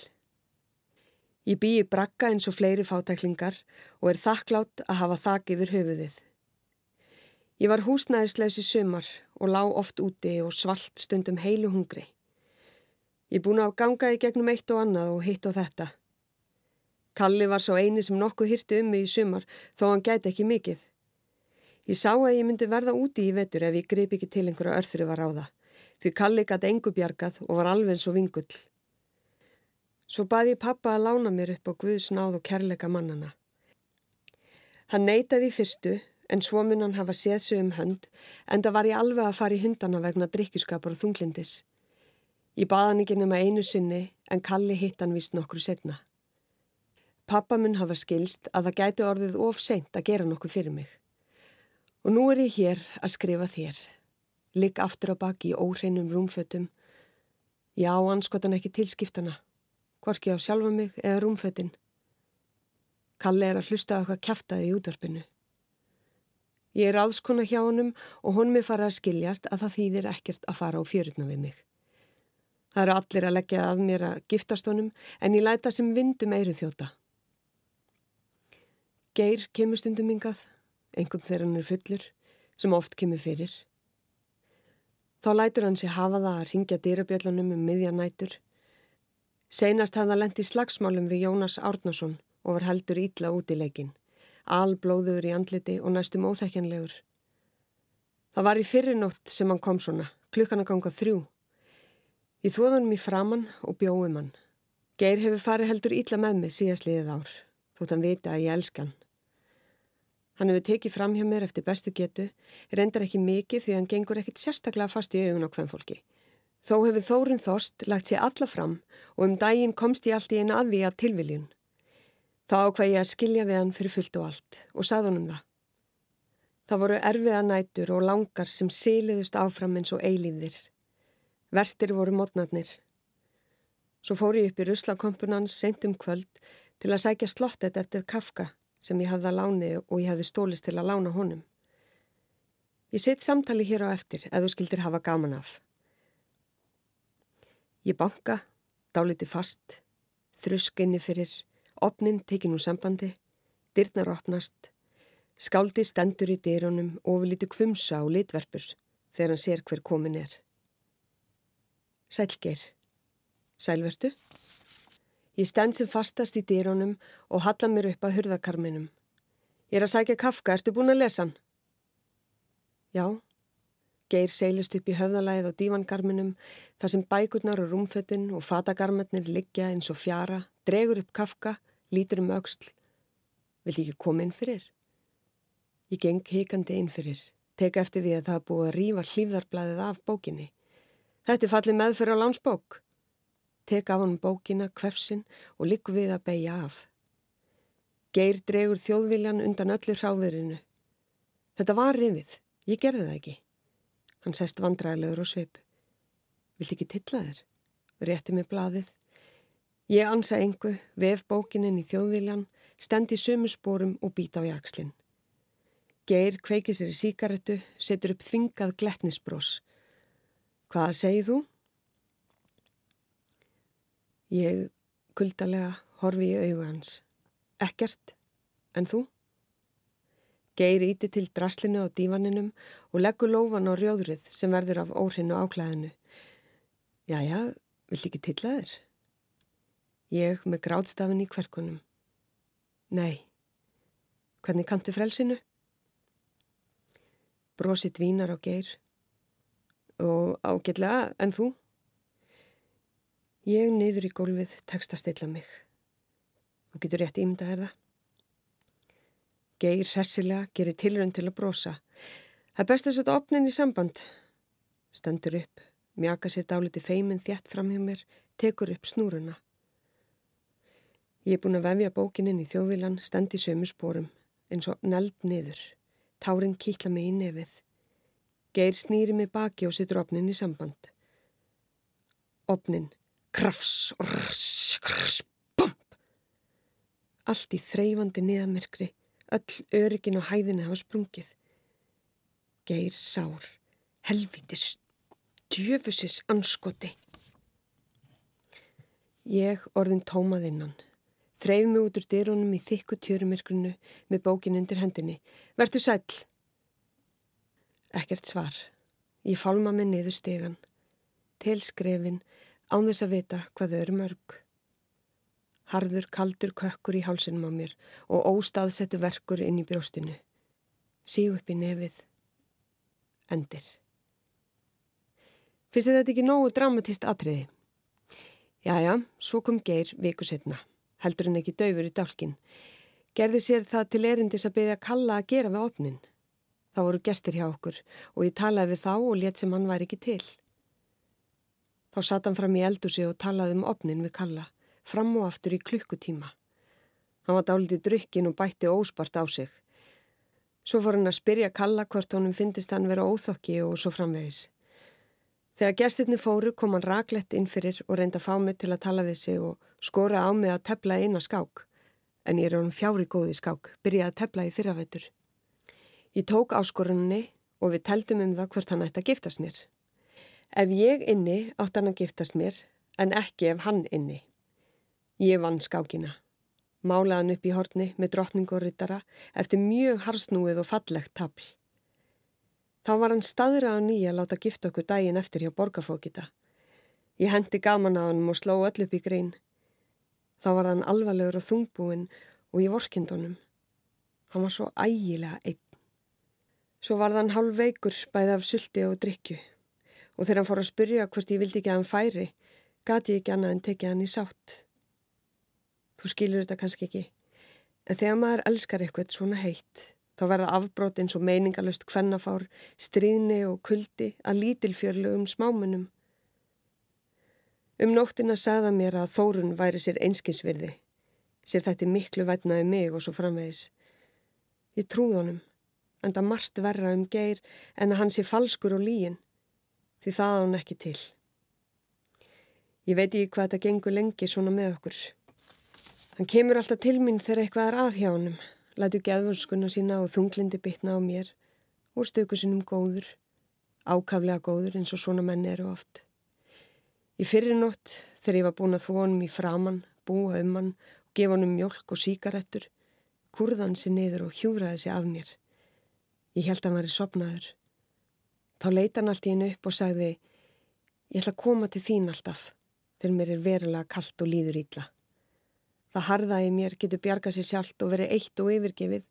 Ég bý í brakka eins og fleiri fátæklingar og er þakklátt að hafa þakk yfir höfuðið. Ég var húsnæðislegs í sömar og lá oft úti og svalt stundum heilu hungri. Ég búin að ganga í gegnum eitt og annað og hitt og þetta. Kalli var svo eini sem nokkuð hýrti um mig í sumar þó hann gæti ekki mikið. Ég sá að ég myndi verða úti í vetur ef ég greip ekki til einhverja örþri var á það því Kalli gæti engu bjargað og var alveg svo vingull. Svo baði pappa að lána mér upp á Guðs náð og kærleika mannana. Hann neytaði fyrstu en svo mun hann hafa séð sig um hönd en það var ég alveg að fara í hundana vegna drikkjuskapar og þunglindis. Ég baði hann ekki nema einu sinni en Kalli hitt hann vist nokkru setna. Pappa mun hafa skilst að það gæti orðið of seint að gera nokkuð fyrir mig. Og nú er ég hér að skrifa þér. Ligg aftur á baki í óreinum rúmfötum. Já, anskotan ekki tilskiptana. Hvorki á sjálfa mig eða rúmfötin. Kalli er að hlusta á eitthvað kæftæði í útvarpinu. Ég er aðskona hjá honum og hún mér fara að skiljast að það þýðir ekkert að fara á fjörutna við mig. Það eru allir að leggja að mér að giftast honum en ég læta sem vindum eiru þjóta. Geir kemur stundum yngað, engum þegar hann er fullur, sem oft kemur fyrir. Þá lætur hann sér hafa það að ringja dýrabjöllunum um miðjanætur. Seinast hafða lendi slagsmálum við Jónas Árnason og var heldur ítla út í leikin. alblóður í andliti og næstum óþekkjanlegur. Það var í fyrirnótt sem hann kom svona, klukkan að ganga þrjú. Ég þóð honum í framann og bjóði mann. Geir hefur farið heldur ítla með mig síðast liðið ár, þótt hann vita að ég elskan. Hann hefur tekið fram hjá mér eftir bestu getu, reyndar ekki mikið því hann gengur ekkit sérstaklega fast í augun á hvem fólki. Þó hefur Þórin Þorst lagt sér alla fram og um daginn komst ég allt í einu að því að tilviljun. Þá ákvað ég að skilja við hann fyrir fullt og allt og sað honum það. Það voru erfiða nætur og langar sem síliðust áfram eins og eilíðir. Verstir voru mótnarnir. Svo fór ég upp í ruslakompunans sent um kvöld til að sækja slottet eftir kafka sem ég hafði að láni og ég hafði stólist til að lána honum. Ég set samtali hér á eftir eða þú skildir hafa gaman af. Ég banka, dáliti fast, þruskinni fyrir, opnin tekin úr sambandi, dyrnar opnast, skáldi stendur í dyrunum og við lítu kvumsa á litverpur þegar hann sér hver komin er. Sælgeir, sælvertu? Ég stend sem fastast í dyrunum og halla mér upp að hurðakarminum. Ég er að sækja kafka, ertu búin að lesa hann? Já. Geir seilist upp í höfðalæð og dívangarminum þar sem bækurnar og rúmföttin og fatagarmennir liggja eins og fjara, dregur upp kafka, lítur um auksl. Vilt ekki koma inn fyrir? Ég geng heikandi inn fyrir, teka eftir því að það búið að rýfa hlýfðarblæðið af bókinni. Þetta er fallið meðfyrir á lánsbók. Teka af honum bókina, kvefsin og likku við að beigja af. Geir dregur þjóðviljan undan öllu hráðurinu. Þetta var rifið, ég gerði það ekki. Hann sest vandræðilegur og svip. Vilt ekki tilla þér? Rétti mig blaðið. Ég ansa engu, vef bókinin í þjóðviljan, stendi sömu spórum og býta á jakslinn. Geir kveikir sér í síkaretu, setur upp þvingað gletnisbrós. Hvað segið þú? Ég kuldalega horfi í auga hans. Ekkert, en þú? Geir íti til draslinu á dívaninum og leggur lófan á rjóðrið sem verður af óhrinu áklæðinu. Jæja, vill ekki tilla þér? Ég með grátstafin í kverkunum. Nei. Hvernig kantu frelsinu? Brosi dvínar á geir. Og ágætlega, en þú? Ég niður í gólfið tekst að stilla mig. Þú getur rétt ímda er það. Geir hressilega gerir tilrönd til að brosa. Það er best að setja opnin í samband. Stendur upp, mjaka sér dáliti feimin þjætt fram hjá mér, tekur upp snúruna. Ég er búin að vefja bókin inn í þjóðvilan, stend í sömu spórum, eins og neld niður. Tárin kýtla mig í nefið. Geir snýri mig baki og setur opnin í samband. Opnin. Krafs. Rss, krss, bump. Allt í þreyfandi niðamirkri Öll öryggin og hæðin hafa sprungið. Geir sár, helvitis, djöfusis anskoti. Ég orðin tómað innan. Þreif mig út úr dyrunum í þykku tjörumirkrunu með bókin undir hendinni. Vertu sæl. Ekkert svar. Ég fálma mig niður stegan. Til skrefin, án þess að vita hvað þau eru mörg. Harður kaldur kökkur í hálsunum á mér og óstaðsettu verkur inn í brjóstinu. Síg upp í nefið. Endir. Fyrst þetta ekki nógu dramatist atriði? Jæja, svo kom Geir viku setna. Heldur hann ekki döfur í dálkin. Gerði sér það til erindis að beðja Kalla að gera við opnin. Það voru gestir hjá okkur og ég talaði við þá og létt sem hann væri ekki til. Þá satt hann fram í eldúsi og talaði um opnin við Kalla fram og aftur í klukkutíma. Hann var dálítið drukkin og bætti óspart á sig. Svo fór hann að spyrja Kalla hvort honum finnist hann vera óþokki og svo framvegis. Þegar gestirni fóru kom hann raglett inn fyrir og reynda að fá mig til að tala við sig og skora á mig að tepla eina skák. En ég er honum fjári góði skák, byrjaði að tepla í fyrravætur. Ég tók áskorunni og við teldum um það hvort hann ætti að giftast mér. Ef ég inni átt hann að giftast mér, en ekki ef hann inni. Ég vann skákina. Málaðan upp í horni með drottning og ryttara eftir mjög harsnúið og fallegt tabl. Þá var hann staðrað á nýja að láta gifta okkur daginn eftir hjá borgarfókita. Ég hendi gaman að hann og sló öll upp í grein. Þá var hann alvarlegur og þungbúinn og í vorkindunum. Hann var svo ægilega einn. Svo var þann hálf veikur bæði af sulti og drikju og þegar hann fór að spyrja hvort ég vildi ekki að hann færi, gati ég ekki annað en tekið hann í sátt. Þú skilur þetta kannski ekki, en þegar maður elskar eitthvað svona heitt, þá verða afbrót eins og meiningalöst kvennafár, stríðni og kuldi að lítilfjörlu um smámunum. Um nóttina sagða mér að Þórun væri sér einskinsvirði, sér þetta miklu vætnaði mig og svo framvegis. Ég trúð honum, en það margt verra um geir en að hann sé falskur og líin, því það á hann ekki til. Ég veit ekki hvað þetta gengur lengi svona með okkur. Hann kemur alltaf til mín þegar eitthvað er að hjá honum, lætu geðvönskuna sína og þunglindi bitna á mér og stökusinum góður, ákaflega góður eins og svona menni eru oft. Í fyrirnótt þegar ég var búin að þvó honum í framann, búa um hann og gefa honum mjölk og síkarettur, kurðan sér niður og hjúraði sér af mér. Ég held að hann var í sopnaður. Þá leita hann allt í hennu upp og sagði Ég ætla að koma til þín alltaf þegar mér er verulega kallt og líður ítla. Það harðaði mér getur bjargað sér sjálft og verið eitt og yfirgefið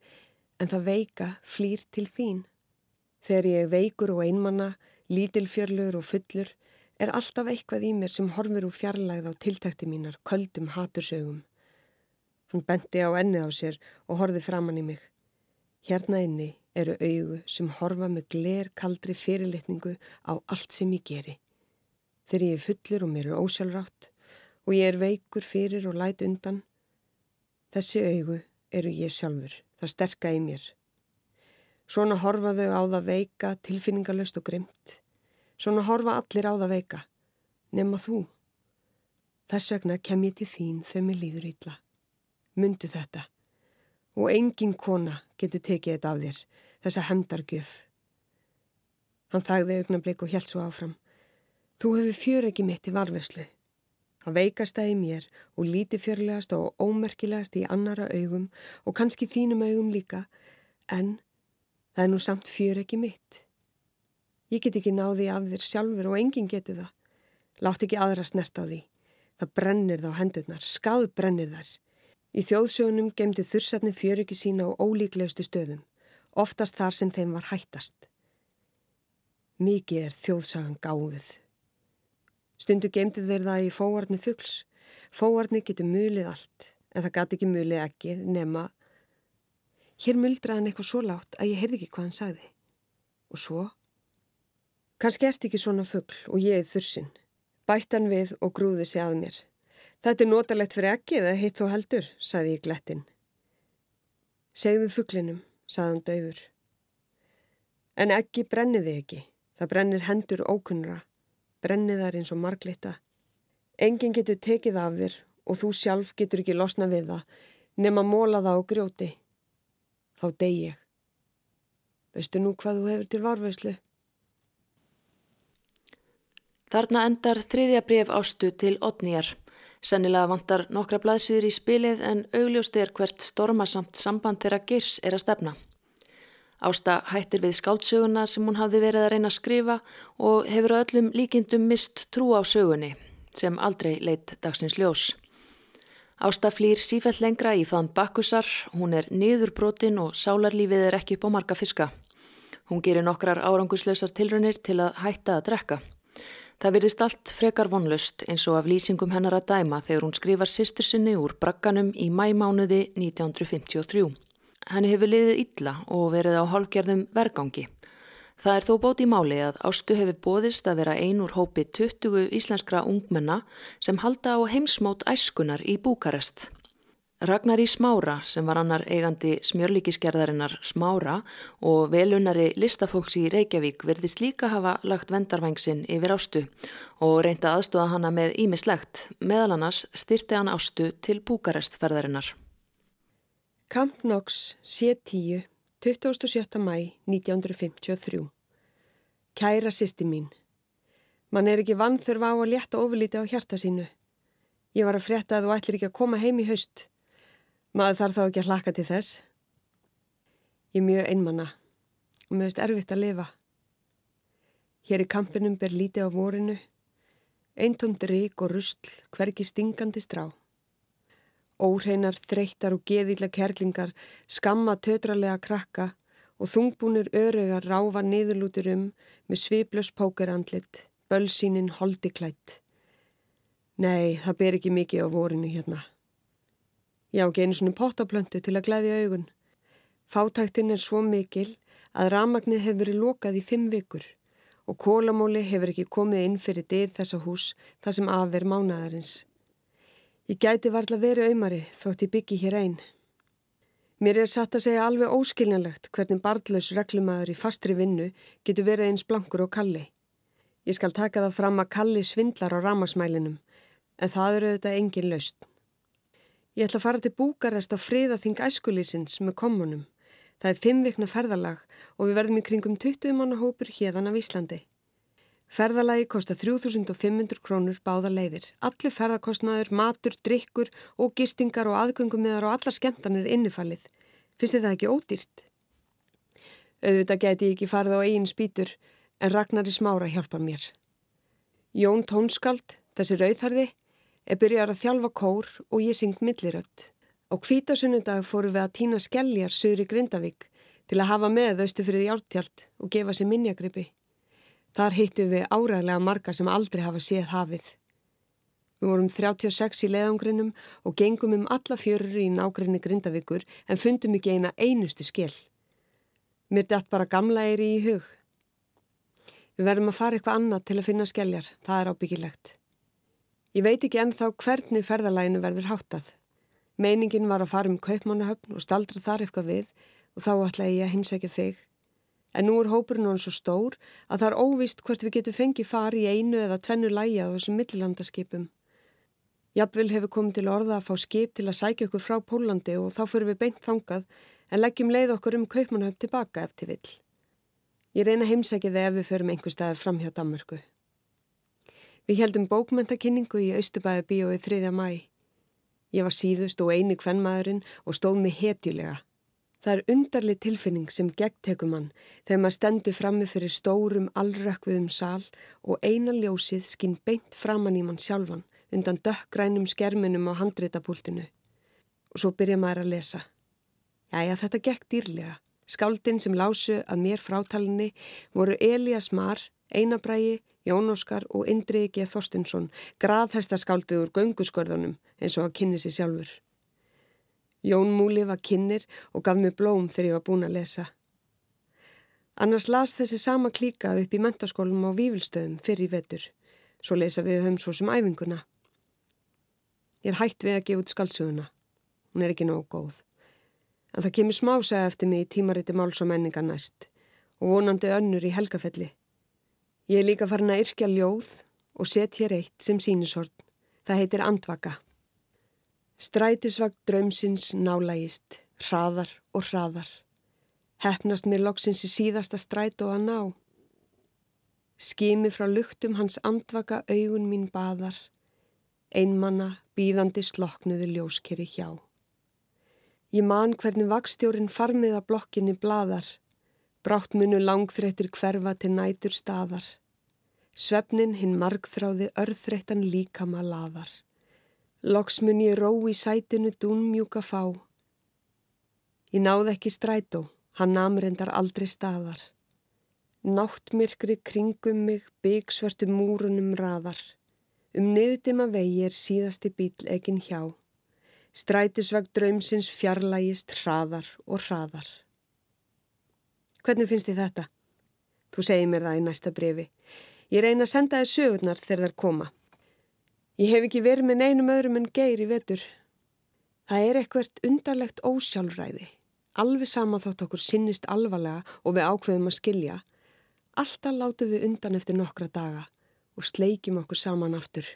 en það veika flýr til þín. Þegar ég veikur og einmanna, lítilfjörlur og fullur er alltaf eitthvað í mér sem horfur úr fjarlægð á tiltækti mínar, köldum hatursögum. Hann benti á ennið á sér og horfið framann í mig. Hérna inni eru augu sem horfa með gler kaldri fyrirlitningu á allt sem ég geri. Þegar ég er fullur og mér er ósjálfrátt og ég er veikur fyrir og læt undan, þessi augu eru ég sjálfur, það sterka í mér. Svona horfa þau á það veika, tilfinningalöst og grimt. Svona horfa allir á það veika, nema þú. Þess vegna kem ég til þín þegar mér líður illa myndu þetta og engin kona getur tekið þetta af þér, þessa hemdargjöf. Hann þagði augnablik og held svo áfram. Þú hefur fjör ekki mitt í varveslu. Það veikast það í mér og líti fjörlegast og ómerkilegast í annara augum og kannski þínum augum líka, en það er nú samt fjör ekki mitt. Ég get ekki náði af þér sjálfur og enginn getur það. Látt ekki aðra snert á því. Það brennir þá hendurnar, skað brennir þær. Í þjóðsjónum gemdi þursatni fjöröki sína á ólíklegustu stöðum, oftast þar sem þeim var hættast. Mikið er þjóðsagan gáfið. Stundu gemdi þeir það í fóarni fuggls. Fóarni getur mulið allt, en það gati ekki mulið ekki nema... Hér muldraði hann eitthvað svo látt að ég heyrði ekki hvað hann sagði. Og svo? Kanski ert ekki svona fuggl og ég er þursinn. Bættan við og grúði sig að mér. Þetta er notalegt fyrir ekki eða hitt þó heldur, saði ég glettin. Segðu fugglinum, saðan döfur. En ekki brenniði ekki. Það brennir hendur ókunnra. Brenniðar eins og marglita. Engin getur tekið af þér og þú sjálf getur ekki losna við það nema móla það á grjóti. Þá deg ég. Veistu nú hvað þú hefur til varveislu? Þarna endar þriðja bref ástu til Otnýjar. Sennilega vantar nokkra blaðsýður í spilið en augljóst er hvert stormasamt samband þeirra girs er að stefna. Ásta hættir við skáltsöguna sem hún hafði verið að reyna að skrifa og hefur öllum líkindum mist trú á sögunni sem aldrei leitt dagsins ljós. Ásta flýr sífell lengra í faðan bakkusar, hún er niðurbrotin og sálarlífið er ekki upp á marga fiska. Hún gerir nokkrar áranguslausar tilrunir til að hætta að drekka. Það virðist allt frekar vonlust eins og af lýsingum hennar að dæma þegar hún skrifar sýstur sinni úr bragganum í mæmánuði 1953. Henni hefur liðið illa og verið á hálfgerðum vergangi. Það er þó bóti í máli að Ástu hefur bóðist að vera ein úr hópi 20 íslenskra ungmenna sem halda á heimsmót æskunar í Búkarest. Ragnar í Smára sem var annar eigandi smjörlíkisgerðarinnar Smára og velunari listafólks í Reykjavík verðist líka hafa lagt vendarvængsinn yfir ástu og reynda aðstóða hana með ímislegt, meðal annars styrti hann ástu til Búkarestferðarinnar. Camp Knox, C10, 27. mæ 1953 Kæra sýsti mín Man er ekki vann þurfa á að létta ofurlíti á hjarta sínu. Ég var að frétta að þú ætlir ekki að koma heim í haust. Maður þarf þá ekki að hlaka til þess. Ég er mjög einmanna og mér veist erfitt að lifa. Hér í kampinum ber lítið á vorinu, eintónd rík og rustl hverki stingandi strá. Óhreinar, þreyttar og geðíla kerlingar, skamma tötralega krakka og þungbúnir örugar ráfa niðurlútir um með sviplös pókerandlit, bölsínin holdiklætt. Nei, það ber ekki mikið á vorinu hérna. Já, ekki einu svona pottaplöntu til að glæðja augun. Fátæktin er svo mikil að ramagnið hefur verið lokað í fimm vikur og kólamóli hefur ekki komið inn fyrir dyr þessa hús þar sem aðver mánadarins. Ég gæti varla verið auðmari þótt ég byggi hér einn. Mér er satt að segja alveg óskiljanlegt hvernig barndlaus reglumæður í fastri vinnu getur verið eins blankur og kalli. Ég skal taka það fram að kalli svindlar á ramasmælinum, en það eru þetta engin laust. Ég ætla að fara til Búkarest á friðaþing æskulísins með kommunum. Það er fimm vikna ferðalag og við verðum í kringum 20 manna hópur hérðan af Íslandi. Ferðalagi kostar 3500 krónur báða leiðir. Allir ferðarkostnaður, matur, drikkur og gistingar og aðgöngumiðar og allar skemmtanir innifallið. Finnst þið það ekki ódýrt? Auðvitað geti ég ekki farið á eigin spýtur en Ragnari Smára hjálpa mér. Jón Tónskald, þessi rauðharði, er byrjar að þjálfa kór og ég syng millirött. Á kvítasunnudag fóru við að týna skelljar söður í Grindavík til að hafa með þaustu fyrir hjálptjalt og gefa sér minjagrippi. Þar hittum við áræðilega marga sem aldrei hafa séð hafið. Við vorum 36 í leðangrinum og gengum um alla fjörur í nágrinni grindavíkur en fundum ekki eina einustu skell. Mér dætt bara gamla eiri í hug. Við verðum að fara eitthvað annað til að finna skelljar, það er ábyggilegt. Ég veit ekki ennþá hvernig ferðalæginu verður háttað. Meiningin var að fara um kaupmannahöfn og staldra þar eitthvað við og þá ætlaði ég að heimsækja þig En nú er hópurinn hann svo stór að það er óvist hvort við getum fengið fari í einu eða tvennu læja á þessum millilandaskipum. Jafnvel hefur komið til orða að fá skip til að sækja okkur frá Pólandi og þá fyrir við beint þangað en leggjum leið okkur um kaupmannhöfn tilbaka eftir vill. Ég reyna heimsækið þegar við förum einhver staðar fram hjá Danmarku. Við heldum bókmentakinningu í Östubæði bíói 3. mæ. Ég var síðust og eini kvennmaðurinn og stóð mig hetjulega. Það er undarli tilfinning sem gegntekum hann þegar maður stendur frammi fyrir stórum allrökkviðum sal og eina ljósið skinn beint framann í mann sjálfan undan dökkrænum skerminum á handreitapúltinu. Og svo byrja maður að lesa. Jæja, þetta gekk dýrlega. Skáldin sem lásu að mér frátalinni voru Elias Mar, Einabrægi, Jón Óskar og Indriði G. Þorstinsson, graðhæstaskáldið úr göngusskörðunum eins og að kynni sér sjálfur. Jón Múli var kynir og gaf mér blóm þegar ég var búin að lesa. Annars las þessi sama klíka upp í mentaskólum á Vífilstöðum fyrir vetur, svo lesa við höfum svo sem æfinguna. Ég er hægt við að gefa út skaldsuguna. Hún er ekki nóg góð. En það kemur smásæða eftir mig í tímariti máls og menninga næst og vonandi önnur í helgafelli. Ég er líka farin að yrkja ljóð og set hér eitt sem sínishort. Það heitir Andvaka. Strætisvagt draumsins nálægist, hraðar og hraðar. Hefnast mér loksins í síðasta stræt og að ná. Skimi frá luktum hans andvaka augun mín baðar. Einmanna býðandi sloknuðu ljóskeri hjá. Ég man hvernig vakstjórin farmiða blokkinni bladar. Brátt munu langþreytir hverfa til nætur staðar. Svefnin hinn margþráði örþreytan líkama laðar. Loks mun ég ró í sætinu dúnmjúka fá. Ég náð ekki strætó, hann namrendar aldrei staðar. Náttmirkri kringum mig, byggsvörtu múrunum raðar. Um niðdima vegi er síðasti bíl eginn hjá. Strætisvagt draumsins fjarlægist hraðar og hraðar. Hvernig finnst þið þetta? Þú segir mér það í næsta brefi. Ég reyna að senda þér sögurnar þegar þær koma. Ég hef ekki verið með neinum öðrum en geir í vetur. Það er eitthvert undarlegt ósjálfræði. Alveg sama þótt okkur sinnist alvarlega og við ákveðum að skilja. Alltaf látum við undan eftir nokkra daga og sleikjum okkur saman aftur.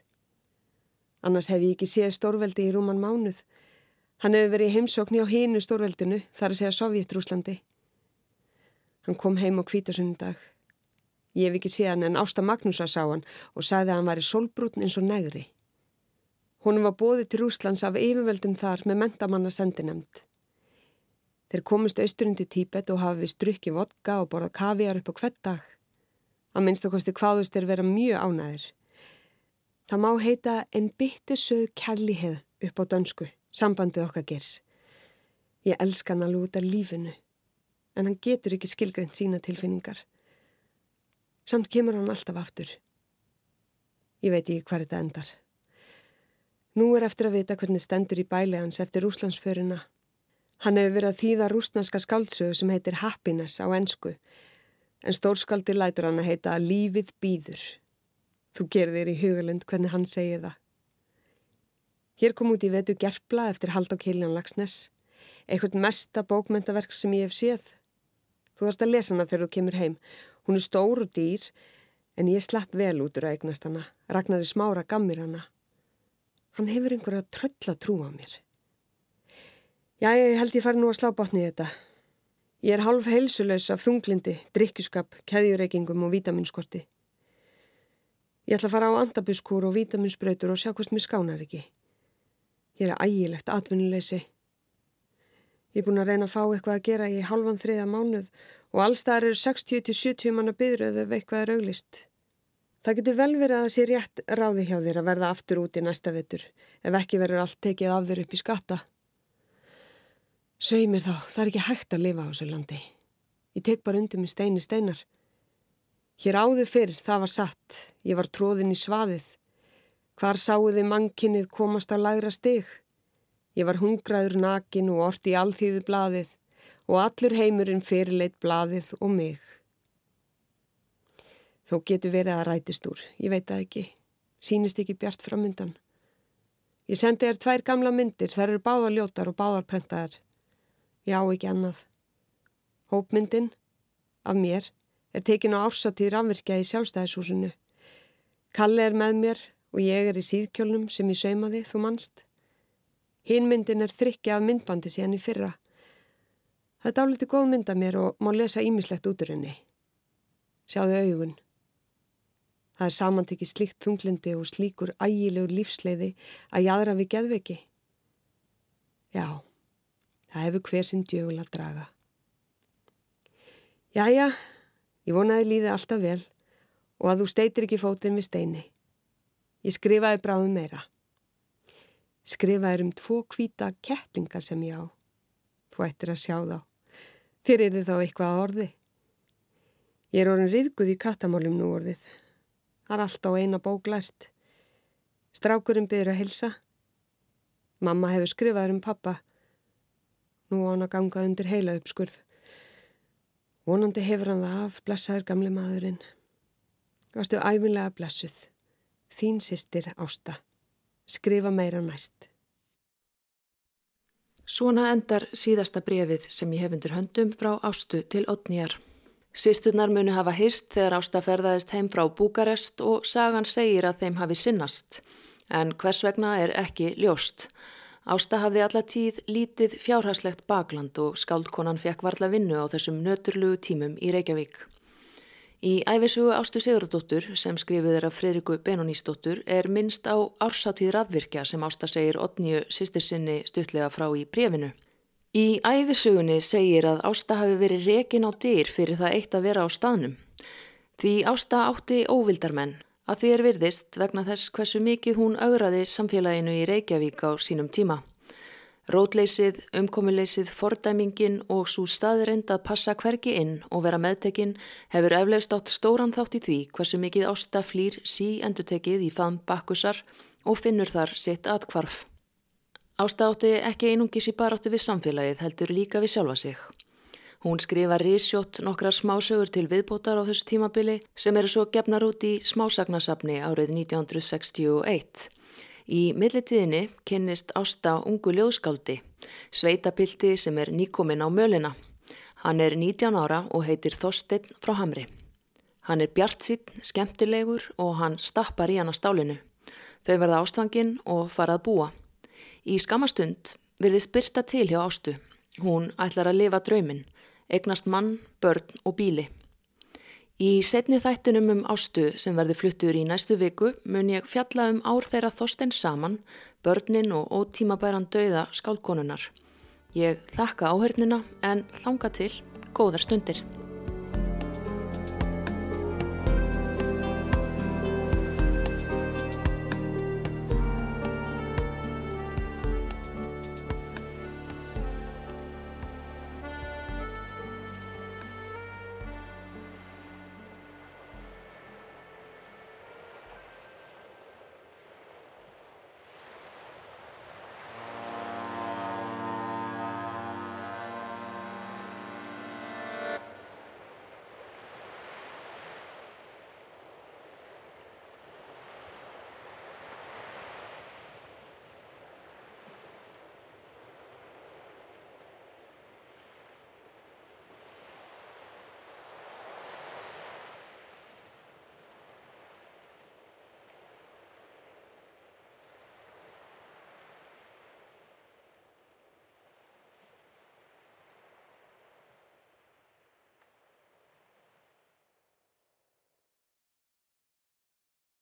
Annars hef ég ekki séð stórveldi í rúman mánuð. Hann hefur verið í heimsókn hjá hínu stórveldinu, þar að segja Sovjetrúslandi. Hann kom heim á kvítasundag. Ég hef ekki séð hann en Ásta Magnúsa sá hann og sagði að hann var í solbrútn eins og negri. Hún var bóðið til Rúslands af yfirveldum þar með mentamanna sendinemt. Þeir komist austurundi Tíbet og hafi við strukki vodka og borðað kaviar upp á hvert dag. Að minnstakosti hvaðust þeir vera mjög ánæðir. Það má heita en byttisöð kærlihið upp á dönsku, sambandið okkar gers. Ég elska hann alveg út af lífinu, en hann getur ekki skilgreint sína tilfinningar. Samt kemur hann alltaf aftur. Ég veit ekki hvað þetta endar. Nú er eftir að vita hvernig stendur í bæli hans eftir rúslandsföruna. Hann hefur verið að þýða rúsnarska skáldsögu sem heitir Happiness á ennsku, en stórskáldi lætur hann að heita Lífið býður. Þú gerðir í hugalund hvernig hann segir það. Hér kom út í vetu Gerpla eftir Haldó Kiljan Lagsnes, eitthvað mesta bókmentaverk sem ég hef séð. Þú varst að lesa hana þegar þú kemur heim. Hún er stór og dýr, en ég slapp vel út úr að eignast hana. Ragnar í smára gammir hana. Hann hefur einhverja tröll að trúa mér. Já, ég held ég fari nú að slá botni í þetta. Ég er halv heilsulegs af þunglindi, drikkjuskap, keðjureikingum og vitaminskorti. Ég ætla að fara á andabuskúr og vitaminsbröytur og sjá hvort mér skánar ekki. Ég er ægilegt atvinnuleysi. Ég er búin að reyna að fá eitthvað að gera í halvan þriða mánuð og allstaðar eru 60-70 manna byðröðu ef eitthvað er auglist. Það getur vel verið að það sé rétt ráði hjá þér að verða aftur út í næsta vetur ef ekki verður allt tekið af þér upp í skatta. Svei mér þá, það er ekki hægt að lifa á þessu landi. Ég tek bara undir minn steini steinar. Hér áður fyrr, það var satt. Ég var tróðin í svaðið. Hvar sáuði mannkinnið komast á lægra stig? Ég var hungraður nakin og orti í alþýðu blaðið og allur heimurinn fyrirleitt blaðið og mig. Þó getur verið að rætist úr, ég veit það ekki. Sýnist ekki bjart framöndan. Ég sendi þér tvær gamla myndir, þær eru báðar ljótar og báðar prentaðar. Já, ekki annað. Hópmyndin af mér er tekin á ársatíð rafvirkja í sjálfstæðishúsinu. Kalle er með mér og ég er í síðkjölnum sem ég saumaði, þú mannst. Hínmyndin er þrykki af myndbandi síðan í fyrra. Það er dálítið góð mynd af mér og má lesa ímislegt út úr henni. Sjáðu augun. Það er samantekið slikt þunglindi og slíkur ægilegur lífsleiði að jæðra við geðveki. Já. Það hefur hver sinn djögul að draga. Jæja, ég vonaði líði alltaf vel og að þú steitir ekki fótinn við steini. Ég skrifaði bráðum meira. Skrifaði um tvo kvíta kettlingar sem ég á. Þú ættir að sjá þá. Þér er þið þá eitthvað að orði. Ég er orðin riðguð í kattamálum nú orðið. Það er allt á eina bók lært. Strákurinn byrður að hilsa. Mamma hefur skrifað um pappa Nú á hann að ganga undir heila uppskurð. Vonandi hefur hann það af, blessaður gamle maðurinn. Varstu æfinlega blessuð. Þín sýstir Ásta. Skrifa meira næst. Svona endar síðasta brefið sem ég hef undir höndum frá Ástu til Otnýjar. Sýsturnar muni hafa hýst þegar Ásta ferðaðist heim frá Búkarest og sagan segir að þeim hafi sinnast. En hvers vegna er ekki ljóst. Ásta hafði alla tíð lítið fjárhagslegt bakland og skáldkonan fekk varla vinnu á þessum nöturlugu tímum í Reykjavík. Í æfisugu Ástu Sigurdóttur sem skrifið er af Fredriku Benonísdóttur er minnst á ársáttíð rafvirkja sem Ásta segir Otníu sýstirsinni stuttlega frá í brefinu. Í æfisugunni segir að Ásta hafi verið rekin á dyr fyrir það eitt að vera á staðnum. Því Ásta átti óvildarmenn að því er virðist vegna þess hversu mikið hún augraði samfélaginu í Reykjavík á sínum tíma. Rótleysið, umkomuleysið, fordæmingin og svo staðirind að passa hverki inn og vera meðtekinn hefur eflaust átt stóran þátt í því hversu mikið ásta flýr sí endutekið í faðum bakkusar og finnur þar sitt atkvarf. Ásta átti ekki einungis í baráttu við samfélagið heldur líka við sjálfa sig. Hún skrifa risjótt nokkrar smásögur til viðbótar á þessu tímabili sem eru svo gefnar út í smásagnasafni árið 1961. Í millitíðinni kynnist Ásta ungu ljóðskáldi, sveitapilti sem er nýkominn á mölina. Hann er 19 ára og heitir Þorstein frá Hamri. Hann er bjartsitt, skemmtilegur og hann stappar í hann að stálinu. Þau verða ástfangin og farað búa. Í skamastund verðist byrta til hjá Ástu. Hún ætlar að lifa drauminn eignast mann, börn og bíli. Í setni þættinum um ástu sem verður fluttur í næstu viku mun ég fjalla um ár þeirra þosten saman, börnin og ótímabæran dauða skálkonunar. Ég þakka áhörnina en þanga til góðar stundir.